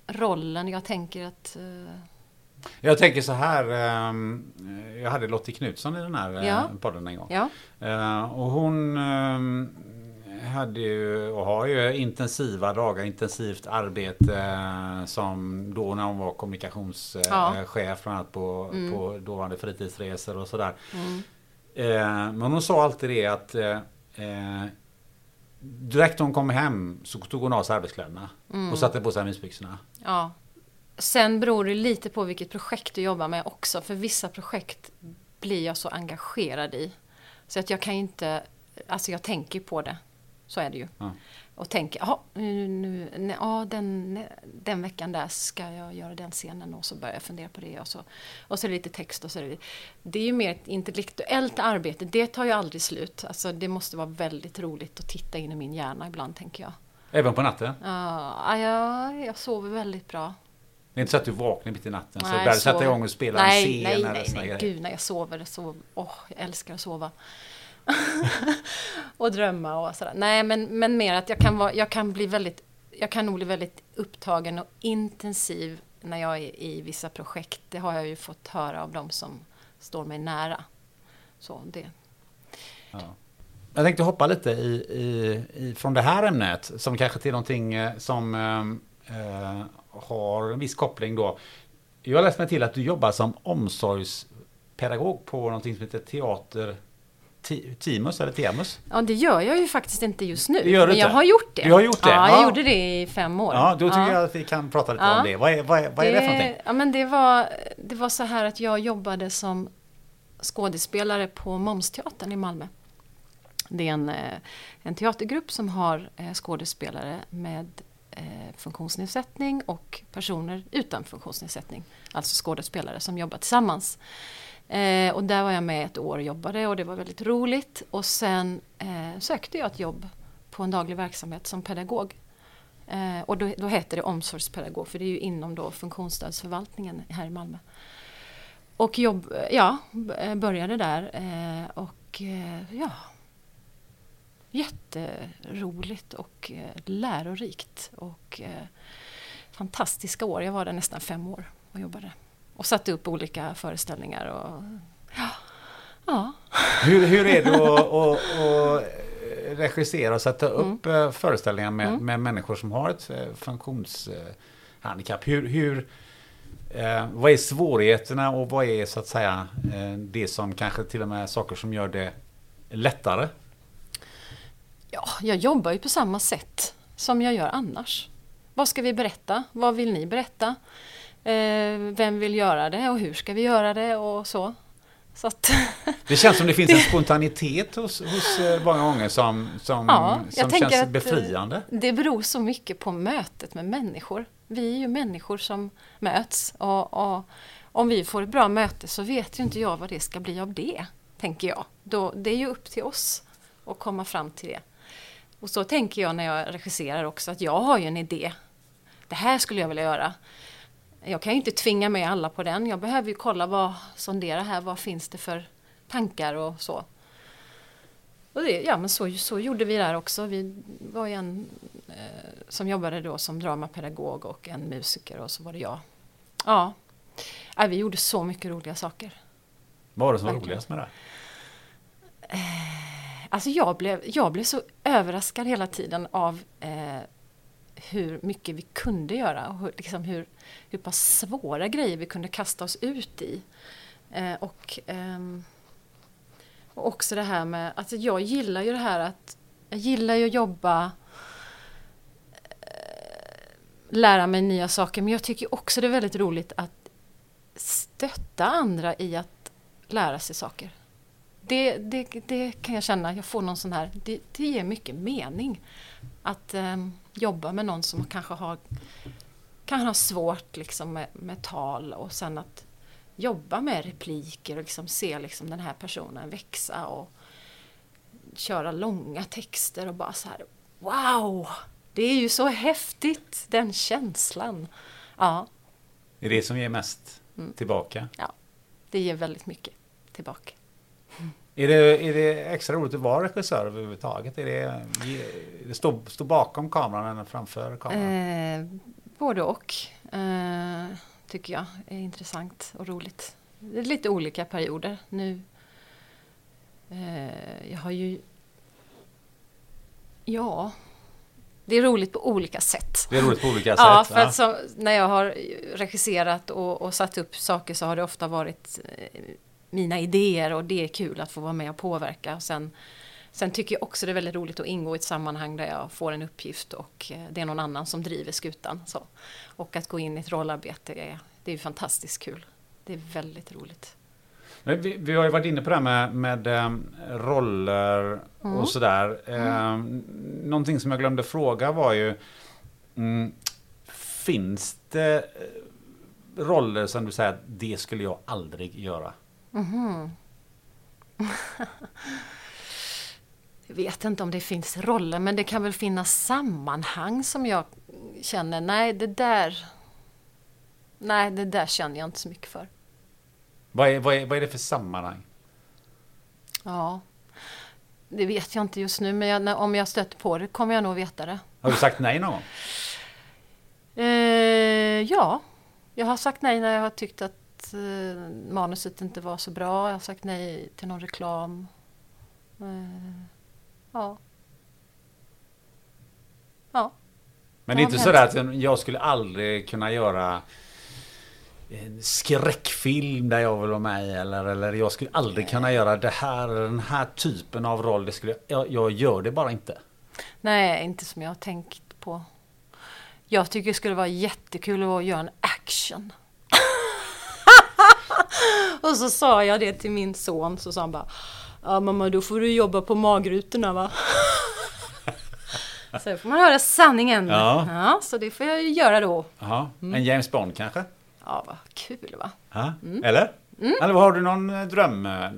rollen, jag tänker att eh, jag tänker så här. ehm, Jag hade Lottie Knutsson i den här eh, Ja. podden en gång. ja, Eh, Och hon ehm, hade ju och har ju intensiva dagar, intensivt arbete eh, som då när hon var kommunikationschef Ja. bland annat på, Mm. på dåvarande fritidsresor och sådär. Eh, Men hon sa alltid det att direkt när hon kom hem så tog hon av sig arbetskläderna Mm. och satte på sig mysbyxorna. ja. Sen beror det lite på vilket projekt du jobbar med också. För vissa projekt blir jag så engagerad i. Så att jag kan inte, alltså jag tänker på det. Så är det ju. Ja. Och tänker, jaha, nu, nu, nej, ja, den, den veckan där ska jag göra den scenen och så börjar jag fundera på det och så, och så är det lite text och så är det Det är ju mer ett intellektuellt arbete, det tar ju aldrig slut. Alltså det måste vara väldigt roligt att titta in i min hjärna ibland tänker jag. Även på natten. Ja, jag, jag sover väldigt bra. Det är inte så att du vaknar mitt i natten så Nej, börjar sätta sover. igång och spela nej, en scen nej, eller nej, nej, gud när jag sover, så, åh, jag älskar att sova. och drömma och sådär. Nej, men, men mer att jag kan, vara, jag kan bli väldigt, jag kan nog bli väldigt upptagen och intensiv när jag är i vissa projekt. Det har jag ju fått höra av de som står mig nära. Så det, Jag tänkte hoppa lite i, i, i, från det här ämnet som kanske till någonting eh, som eh, har en viss koppling då. Jag har läst mig till att du jobbar som omsorgspedagog på någonting som heter Teater Ti- Timus eller Temus. ja, det gör jag ju faktiskt inte just nu. Det gör du men jag har gjort det. Du har gjort det? Ja, jag Ja. gjorde det i fem år. Ja, då tycker jag att vi kan prata lite Ja. om det. Vad är, vad är, vad är det för någonting? Ja, men det, var, det var så här att jag jobbade som skådespelare på Momsteatern i Malmö. Det är en, eh, en teatergrupp som har eh, skådespelare med Eh, funktionsnedsättning och personer utan funktionsnedsättning. Alltså skådespelare som jobbar tillsammans. Eh, och där var jag med ett år och jobbade och det var väldigt roligt. Och sen eh, sökte jag ett jobb på en daglig verksamhet som pedagog. Eh, och då, då heter det omsorgspedagog för det är ju inom då funktionsstödsförvaltningen här i Malmö. Och jobb, ja, började där eh, och eh, ja, jätteroligt och eh, lärorikt och eh, fantastiska år. Jag var där nästan fem år och jobbade. Och satte upp olika föreställningar och ja, ja. Hur, hur är det att, att, att regissera och sätta Mm. upp eh, föreställningar med, med människor som har ett funktionshandikapp? Hur, hur, eh, vad är svårigheterna och vad är så att säga eh, det som kanske till och med saker som gör det lättare? Ja, jag jobbar ju på samma sätt som jag gör annars. Vad ska vi berätta? Vad vill ni berätta? Eh, vem vill göra det och hur ska vi göra det och så. så att, Det känns som det finns en spontanitet hos, hos eh, många gånger som, som, Ja, som känns befriande. det beror så mycket på mötet med människor. Vi är ju människor som möts och, och om vi får ett bra möte så vet ju inte jag vad det ska bli av det, tänker jag. Då, det är ju upp till oss att komma fram till det. Och så tänker jag när jag regisserar också, att jag har ju en idé. Det här skulle jag vilja göra. Jag kan ju inte tvinga med alla på den. Jag behöver ju kolla vad, sondera här, vad finns det för tankar och så. Och det, ja men så, så gjorde vi där också. Vi var ju en eh, som jobbade då som dramapedagog och en musiker och så var det jag. Ja, ja vi gjorde så mycket roliga saker. Vad var det som var roligast med det? Alltså jag blev, jag blev så överraskad hela tiden av eh, hur mycket vi kunde göra och hur, liksom hur, hur pass svåra grejer vi kunde kasta oss ut i. Eh, och, eh, och också det här med, alltså jag gillar ju det här att, jag gillar ju att jobba eh, lära mig nya saker men jag tycker också det är väldigt roligt att stötta andra i att lära sig saker det, det, det kan jag känna, jag får någon sån här, det, det ger mycket mening. Att eh, jobba med någon som kanske har, kan ha svårt liksom med, med tal och sen att jobba med repliker och liksom se liksom den här personen växa och köra långa texter och bara så här Wow! Det är ju så häftigt, den känslan. Ja, Det är det som ger mest Mm. tillbaka. ja det ger väldigt mycket tillbaka. Är det, är det extra roligt att vara regissör överhuvudtaget? Är det, det stå, stå bakom kameran än framför kameran? Eh, både och, eh, tycker jag är intressant och roligt. Det är lite olika perioder. Nu eh, Jag har ju Ja Det är roligt på olika sätt. Det är roligt på olika Ja, sätt. för att så, när jag har regisserat och, och satt upp saker så har det ofta varit eh, mina idéer och det är kul att få vara med och påverka. Och sen, sen tycker jag också det är väldigt roligt att ingå i ett sammanhang där jag får en uppgift och eh, det är någon annan som driver skutan. Så. Och att gå in i ett rollarbete är, det är fantastiskt kul. Det är väldigt roligt. Vi, vi har ju varit inne på det här med, med em, roller Mm. och sådär. Um, någonting som jag glömde fråga var ju mm, Finns det eh, roller som du säger att det skulle jag aldrig göra? Jag vet inte om det finns roller men det kan väl finnas sammanhang som jag känner, nej det där Nej, det där känner jag inte så mycket för. Vad är, vad är, vad är det för sammanhang? Ja, det vet jag inte just nu, men jag, när, om jag stöter på det kommer jag nog veta det. Har du sagt nej någon gång? Eh, ja, jag har sagt nej när jag har tyckt att eh, manuset inte var så bra. Jag har sagt nej till någon reklam. Eh, ja. Ja. Men det är inte sådär att jag skulle aldrig kunna göra en skräckfilm där jag vill vara med eller, eller jag skulle aldrig kunna göra det här, den här typen av roll. Det skulle, jag, jag gör det bara inte. Nej, inte som jag har tänkt på. Jag tycker det skulle vara jättekul att göra en action. och så sa jag det till min son, så sa han bara Ja mamma, då får du jobba på magrutorna va? så får man höra sanningen. Ja. så det får jag ju göra då. Jaha. En James Bond kanske? Ja, vad kul va? Ja. Eller? Eller har du någon eh, dröm eh,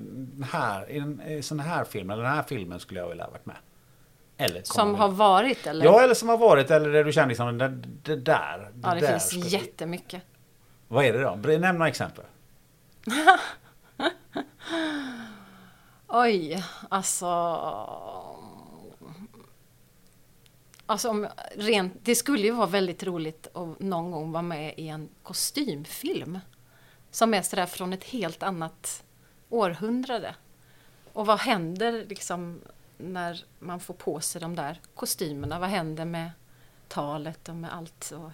här, i en i sån här film, eller den här filmen skulle jag vilja ha varit med? Eller Som har varit eller? Ja, eller som har varit, eller där du känner liksom, det, det där. Det ja det där finns skulle- jättemycket. Vad är det då? Nämn några exempel. Oj, alltså... Alltså om, rent, det skulle ju vara väldigt roligt att någon gång vara med i en kostymfilm. Som är sådär från ett helt annat århundrade. Och vad händer liksom när man får på sig de där kostymerna? Vad händer med talet och med allt och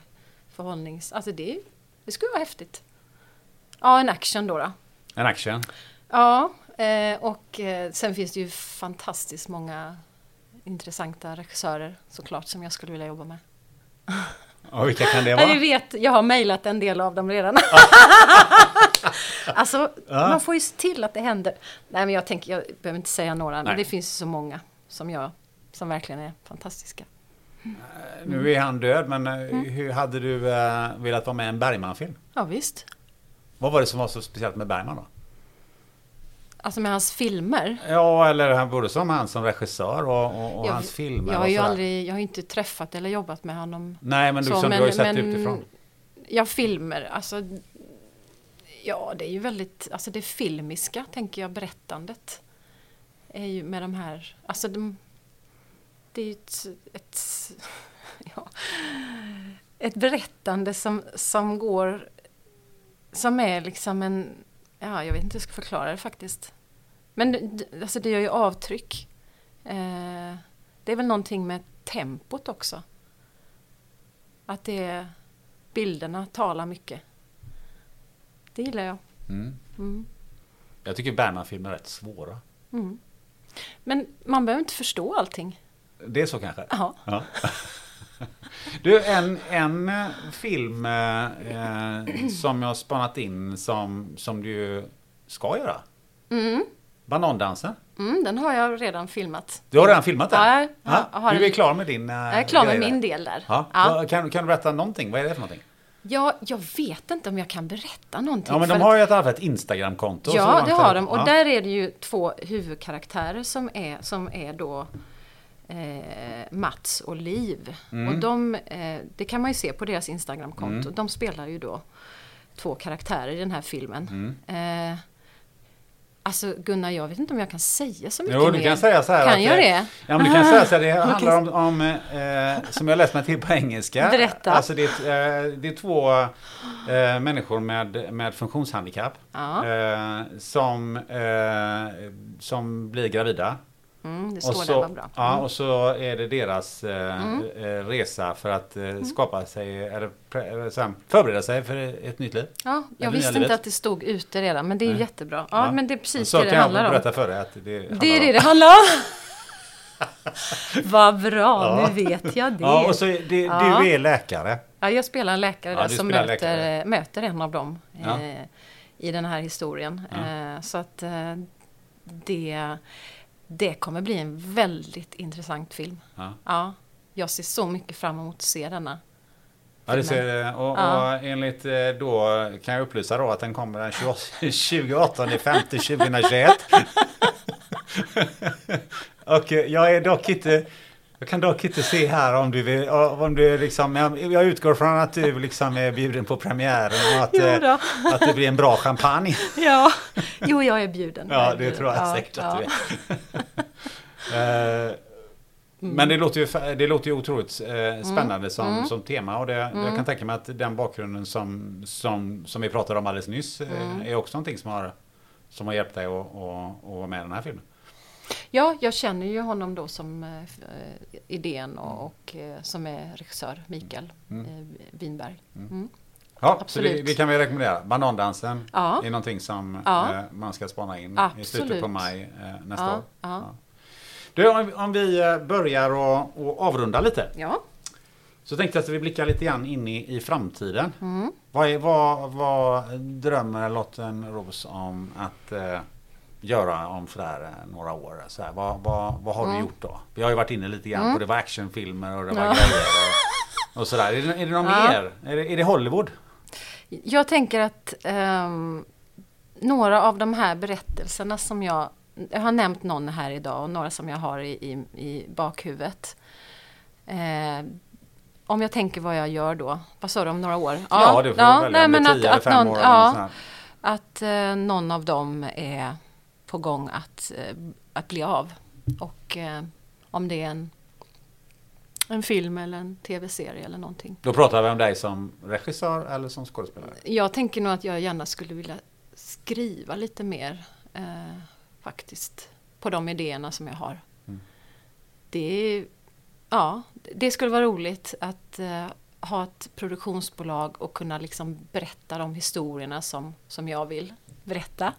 förhållnings... Alltså det, det skulle vara häftigt. Ja, en action då. då. En action. Ja, eh, och eh, sen finns det ju fantastiskt många intressanta regissörer såklart som jag skulle vilja jobba med. Och vilka kan det vara? ni vet, jag har mejlat en del av dem redan. alltså, Ja. man får ju se till att det händer. Nej, men jag tänker, jag behöver inte säga några, Nej. men det finns så många som jag, som verkligen är fantastiska. Nu är han död, men Mm. hur hade du velat vara med i en Bergman-film? Ja, visst. Vad var det som var så speciellt med Bergman då? Alltså med hans filmer. Ja, eller han både som han som regissör och, och, och Jag- hans filmer. Jag har ju aldrig, jag har inte träffat eller jobbat med honom Nej, men du, Så, som du har ju sett men- utifrån. Ja, filmer. Alltså, ja, det är ju väldigt, alltså det filmiska, tänker jag, berättandet. Är ju med de här, alltså de, det är ju ett, ett, ja, ett berättande som, som går, som är liksom en, ja, jag vet inte hur jag ska förklara det faktiskt. Men alltså det gör ju avtryck. Eh, det är väl någonting med tempot också. Att det är, bilderna talar mycket. Det gillar jag. Mm. Mm. Jag tycker Bergman-filmer är rätt svåra. Mm. Men man behöver inte förstå allting. Det är så kanske? Ja. Ja. Du, en, en eh, film eh, eh, som jag har spanat in som, som du ska göra. Mm. Banandansen. Mm, den har jag redan filmat. Du har redan filmat den? Ja, jag har Du är en- klar med din uh, Jag är klar med min del där. Ja. Ja. Kan, kan du berätta någonting? Vad är det för någonting? Ja, jag vet inte om jag kan berätta någonting. Ja men de att- har ju ett, fall ett Instagramkonto. Ja, det har de. Och ja. där är det ju två huvudkaraktärer som är, som är då eh, Mats och Liv. Mm. Och de, eh, det kan man ju se på deras Instagramkonto. De spelar ju då två karaktärer i den här filmen. Mm. Eh, alltså Gunnar, jag vet inte om jag kan säga så mycket Jo, mer. du kan säga så här. Kan att, jag eh, det? Ja, men du kan säga så här. Det handlar om, om eh, som jag läst mig till på engelska. Berätta. Alltså det, är, eh, det är två eh, människor med, med funktionshandikapp. Ja. Eh, som, eh, som blir gravida. Mm, det Och står så, där, bra. ja, Mm. och så är det deras eh, eh, resa för att eh, skapa sig, eller så förbereda sig för ett nytt liv. Ja, jag visste livet. inte att det stod ute redan, men det är Nej. jättebra. Ja, men det är precis så det det kan handlar jag om. berätta för dig att det Det är det det handlar om. Vad bra, Ja. nu vet jag det. Ja, och så det, Ja. du är läkare. Ja, jag spelar en läkare Ja, där som möter, läkare. möter en av dem Ja. eh, i den här historien. Eh, så att eh, det, det kommer bli en väldigt intressant film. Ja. Ja, jag ser så mycket fram emot att se denna. Ja, det filmen. ser, och, Ja. och enligt eh, då kan jag upplysa då att den kommer den 28 28 femte 2021. och jag är dock inte jag kan dock inte se här om du vill, om du liksom, jag, jag utgår från att du liksom är bjuden på premiären och att, eh, att det blir en bra champagne. Ja, jo jag är bjuden. Jag Ja, det bjuden. tror jag Ja, säkert att ja. du är. Eh, Men det låter ju, det låter ju otroligt eh, spännande som, som tema och det, jag kan tänka mig att den bakgrunden som, som, som vi pratade om alldeles nyss eh, är också någonting som har, som har hjälpt dig att, att, att vara med i den här filmen. Ja, jag känner ju honom då som eh, eh, idén och, och eh, som är regissör, Mikael eh, Winberg. Mm. Ja, så Absolut. det, det kan vi rekommendera. Banandansen Ja. är någonting som Ja. eh, man ska spana in i slutet Absolut. på maj eh, nästa Ja, år. ja. Du, om, om vi börjar och, och avrunda lite. Ja. Så tänkte jag att vi blickar lite grann in i, i framtiden. Mm. Vad, är, vad, vad drömmer Lotten Ros om att göra om sådär eh, några år? Så här, vad, vad, vad har du gjort då? Vi har ju varit inne lite grann på det var actionfilmer och det var Mm. Ja. grejer och, och sådär. Är det, är det någon Ja. mer? Är det, är det Hollywood? Jag tänker att ehm, några av de här berättelserna som jag, jag har nämnt någon här idag och några som jag har i, i, i bakhuvudet. Eh, om jag tänker vad jag gör då, vad sa du om några år? Ja, det får du välja. Om det är tio eller fem någon, år eller ja, att eh, någon av dem är på gång att, eh, att bli av. Och eh, om det är en, en film eller en tv-serie eller någonting. Då pratar vi om dig som regissör eller som skådespelare? Jag tänker nog att jag gärna skulle vilja skriva lite mer eh, faktiskt på de idéerna som jag har. Det, är- ja, det skulle vara roligt att eh, ha ett produktionsbolag och kunna liksom berätta de historierna som, som jag vill berätta.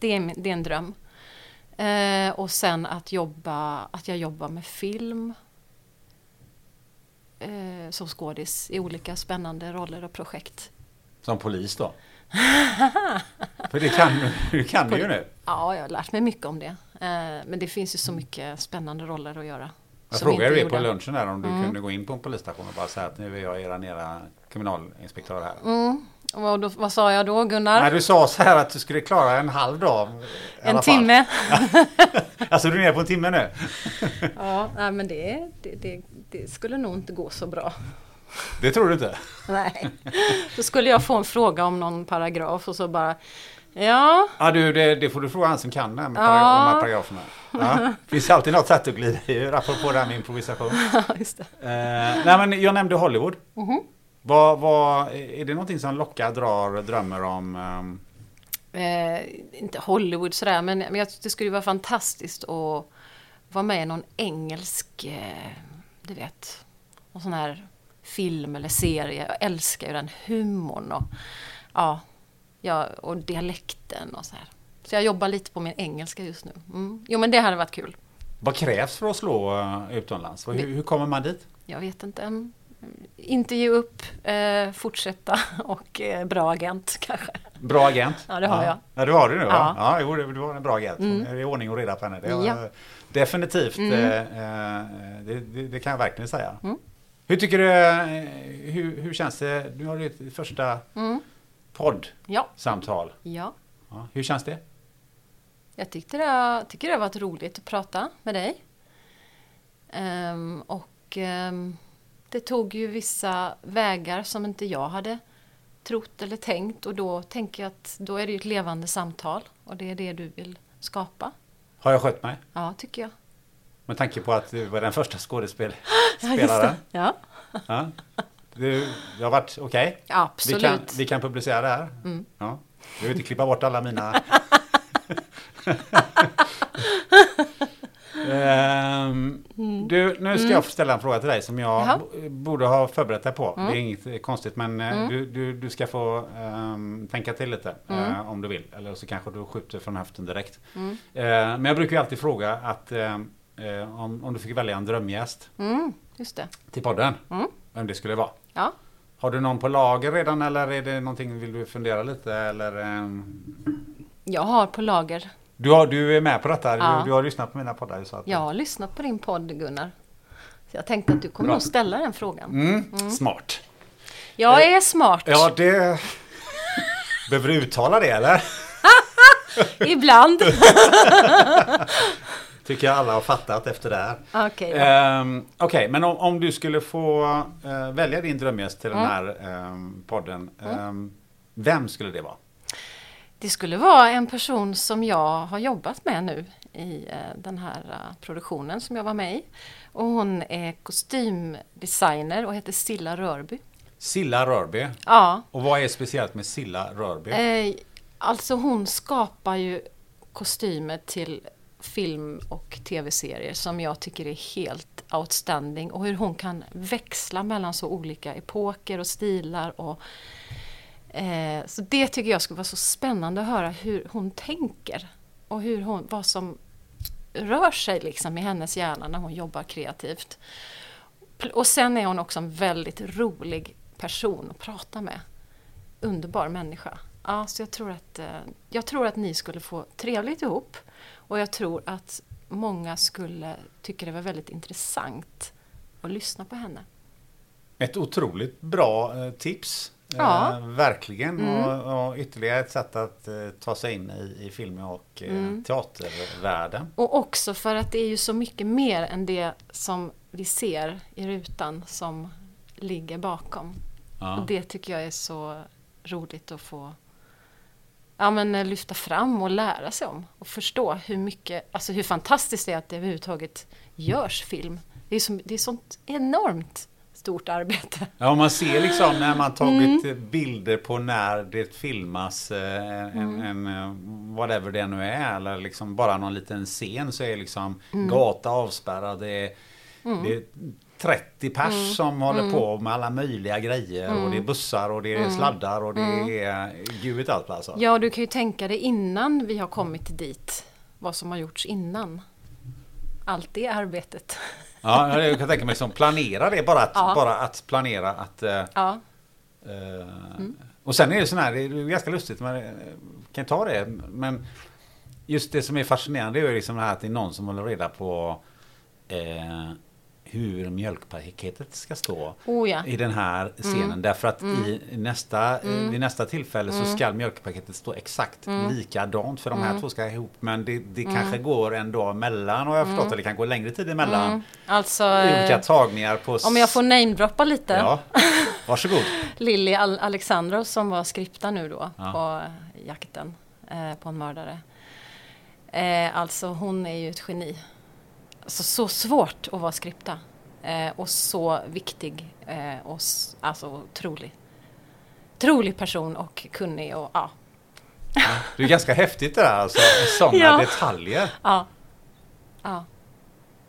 Det är, det är en dröm. Eh, och sen att jobba, att jag jobbar med film eh, som skådis i olika spännande roller och projekt. Som polis då? För det kan, du kan du ju nu. Ja, jag har lärt mig mycket om det. Eh, men det finns ju så mycket spännande roller att göra. Jag frågade dig på lunchen där om du Mm. kunde gå in på en polisstation och bara säga att nu är jag era nya kriminalinspektör här. Mm. Och vad, då, vad sa jag då Gunnar? Nej, du sa så här att du skulle klara en halv dag. en timme? Alltså du är nere på en timme nu? ja, nej, men det, det, det, det skulle nog inte gå så bra. Det tror du inte? Nej. Då skulle jag få en fråga om någon paragraf och så bara Ja, Ja du, det, det får du fråga han som kan det här med Ja. de här paragraferna. Ja. Det finns alltid något sätt att glida ur, apropå det här med improvisation. just det. Eh, nej men jag nämnde Hollywood. Mhm. Vad, vad, är det någonting som lockar, drar, drömmer om? ehm, Eh, inte Hollywood sådär, men, men jag, det skulle vara fantastiskt att vara med i någon engelsk, eh, du vet, någon sån här film eller serie. Jag älskar ju den humorn och, ja, ja, och dialekten och så här. Så jag jobbar lite på min engelska just nu. Mm. Jo men det hade varit kul. vad krävs för att slå uh, utomlands? Hur, hur kommer man dit? Jag vet inte. Mm, inte ge upp, eh, fortsätta och eh, bra agent kanske. Bra agent. Ja, det har jag. Ja, du har det nu va? Ja. Ja, jo, du har en bra agent. Det är ordning och reda på henne. Det var, Ja. Definitivt. Mm. eh, eh, det, det, det kan jag verkligen säga. Hur tycker du, eh, hur, hur känns det? Nu har du ditt första Mm. poddsamtal. Ja, ja. Ja, hur känns det? Jag tyckte det, har- tycker det har varit roligt att prata med dig. Ehm, och ehm, det tog ju vissa vägar som inte jag hade trott eller tänkt och då tänker jag att då är det ju ett levande samtal och det är det du vill skapa. Har jag skött mig? Ja, tycker jag. Med tanke på att du var den första Ja, skådespelaren. det. Ja, Ja. Du, det har varit okej? Vi, absolut. kan, vi kan publicera det här. Ja. Du vill inte klippa bort alla mina... Ehm, du, nu ska jag ställa en fråga till dig som jag Jaha. borde ha förberett dig på. Det är inget konstigt men eh, du, du, du ska få ehm, tänka till lite eh, om du vill. Eller så kanske du skjuter från höften direkt. Eh, men jag brukar ju alltid fråga att eh, om, om du fick välja en drömgäst Mm, till podden, vem det skulle vara. Ja. Har du någon på lager redan eller är det någonting, vill du fundera lite eller? ehm, Jag har på lager. Du, har, du är med på detta, Ja. du, du har lyssnat på mina poddar så att, Jag har lyssnat på din podd Gunnar. Så jag tänkte att du kommer Bra. nog ställa den frågan. mm, Smart. Jag är smart. Ja det... Behöver du uttala det eller? Ibland. Tycker jag alla har fattat efter det här. Okej. då. Ehm, Okej, men om, om du skulle få eh, välja din drömgäst till Mm. den här ehm, podden. ehm, vem skulle det vara? Det skulle vara en person som jag har jobbat med nu i eh, den här eh, produktionen som jag var med i. Och hon är kostymdesigner och heter Silla Rörby. Silla Rörby. Ja, Och vad är speciellt med Silla Rörby? eh, alltså hon skapar ju kostymer till film och tv-serier som jag tycker är helt outstanding. Och hur hon kan växla mellan så olika epoker och stilar. Och, eh, så det tycker jag skulle vara så spännande att höra hur hon tänker. Och hur hon, vad som rör sig liksom i hennes hjärna när hon jobbar kreativt. Och sen är hon också en väldigt rolig person att prata med. Underbar människa. Ja, så jag tror att, eh, jag tror att ni skulle få trevligt ihop. Och jag tror att många skulle tycka det var väldigt intressant att lyssna på henne. Ett otroligt bra eh, tips. Ja. Eh, verkligen. Och, och ytterligare ett sätt att eh, ta sig in i, i film och eh, teatervärlden. Och också för att det är ju så mycket mer än det som vi ser i rutan som ligger bakom. Ja. Och det tycker jag är så roligt att få ja, men, eh, lyfta fram och lära sig om. Och förstå hur mycket, alltså hur fantastiskt det är att det överhuvudtaget görs film. Det är, som, det är sånt enormt stort arbete. Ja, man ser liksom när man tagit Mm. bilder på när det filmas eh, en, Mm. en eh, whatever det nu är eller liksom bara någon liten scen så är liksom Mm. gata avspärrad. Det är, det är 30 pers Mm. som håller på med alla möjliga grejer och det är bussar och det är sladdar och det är gud allt alltså. Mm. Ja, du kan ju tänka dig innan vi har kommit dit, vad som har gjorts innan. Allt det arbetet. Ja, jag kan tänka mig som planera det bara att, Ja. bara att planera att eh, Ja, Eh, Och sen är det sån här, det är ganska lustigt, men eh, kan ta det. Men just det som är fascinerande är ju liksom det här att det är någon som håller reda på eh, hur mjölkpaketet ska stå Oh ja. i den här scenen. Därför att i nästa, eh, vid nästa tillfälle så ska mjölkpaketet stå exakt likadant för de här två ska ihop. Men det, det kanske går en dag emellan och jag har förstått att det kan gå längre tid emellan. alltså I olika eh, tagningar på... om jag får namedroppa lite. Ja, varsågod. Lilly Al- Alexandrov som var skripta nu då Ja. på jakten eh, på en mördare. Eh, alltså hon är ju ett geni. Alltså, så svårt att vara skripta. Eh, och så viktig eh, och alltså otrolig. Otrolig person och kunnig och ja. Det är ganska häftigt det där alltså. Sådana Ja. detaljer. Ja. Ja.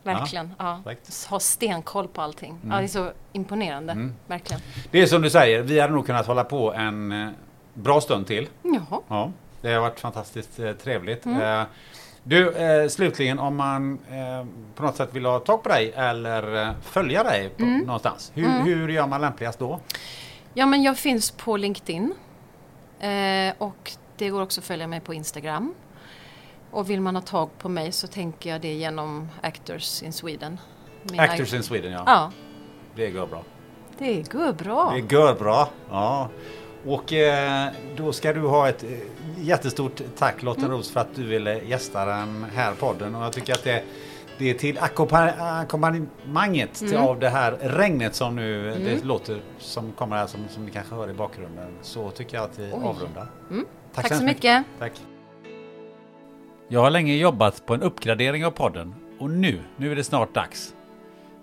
Verkligen. Ja. korrekt. Ha stenkoll på allting. Ja, det är så imponerande. Verkligen. Det är som du säger, vi hade nog kunnat hålla på en eh, bra stund till. Jaha. Ja, det har varit fantastiskt eh, trevligt. Mm. Du, eh, slutligen om man eh, på något sätt vill ha tag på dig eller eh, följa dig på, Mm. någonstans. Hur, hur gör man lämpligast då? Ja, men jag finns på LinkedIn. Eh, och det går också att följa mig på Instagram. Och vill man ha tag på mig så tänker jag det genom Actors in Sweden. Min Actors in Sweden ja. Ja, Det går bra. det går bra. Det går bra. Ja. Och eh, då ska du ha ett eh, jättestort tack Lotten Mm. Ros för att du ville gästa den här podden. Och jag tycker att det, det är till ackompa- ackompanjemanget Mm. av det här regnet som nu det låter som kommer här som, som ni kanske hör i bakgrunden. Så tycker jag att vi Oj. avrundar. Mm. Tack hemskt så mycket. Tack. Jag har länge jobbat på en uppgradering av podden och nu, nu är det snart dags.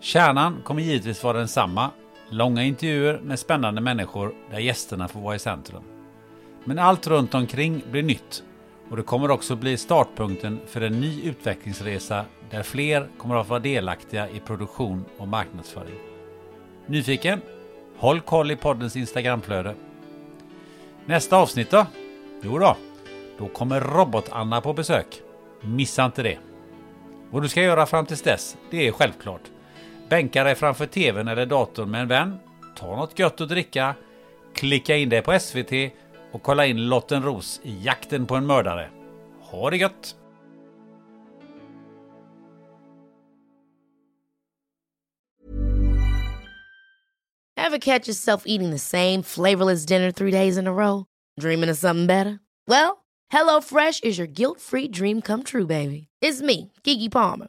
Kärnan kommer givetvis vara densamma. Långa intervjuer med spännande människor där gästerna får vara i centrum. Men allt runt omkring blir nytt och det kommer också bli startpunkten för en ny utvecklingsresa där fler kommer att vara delaktiga i produktion och marknadsföring. Nyfiken? Håll koll i poddens Instagramflöde. Nästa avsnitt då? Jo då, då kommer Robot-Anna på besök. Missa inte det. Vad du ska göra fram tills dess, det är självklart. Bänka dig framför TVn eller datorn med en vän, ta något gött att dricka, klicka in dig på SVT och kolla in Lotten Ros i Jakten på en mördare. Ha det gött! Ever catch yourself eating the same flavorless dinner three days in a row? Dreaming of something better? Well, HelloFresh is your guilt-free dream come true, baby. It's me, Gigi Palmer.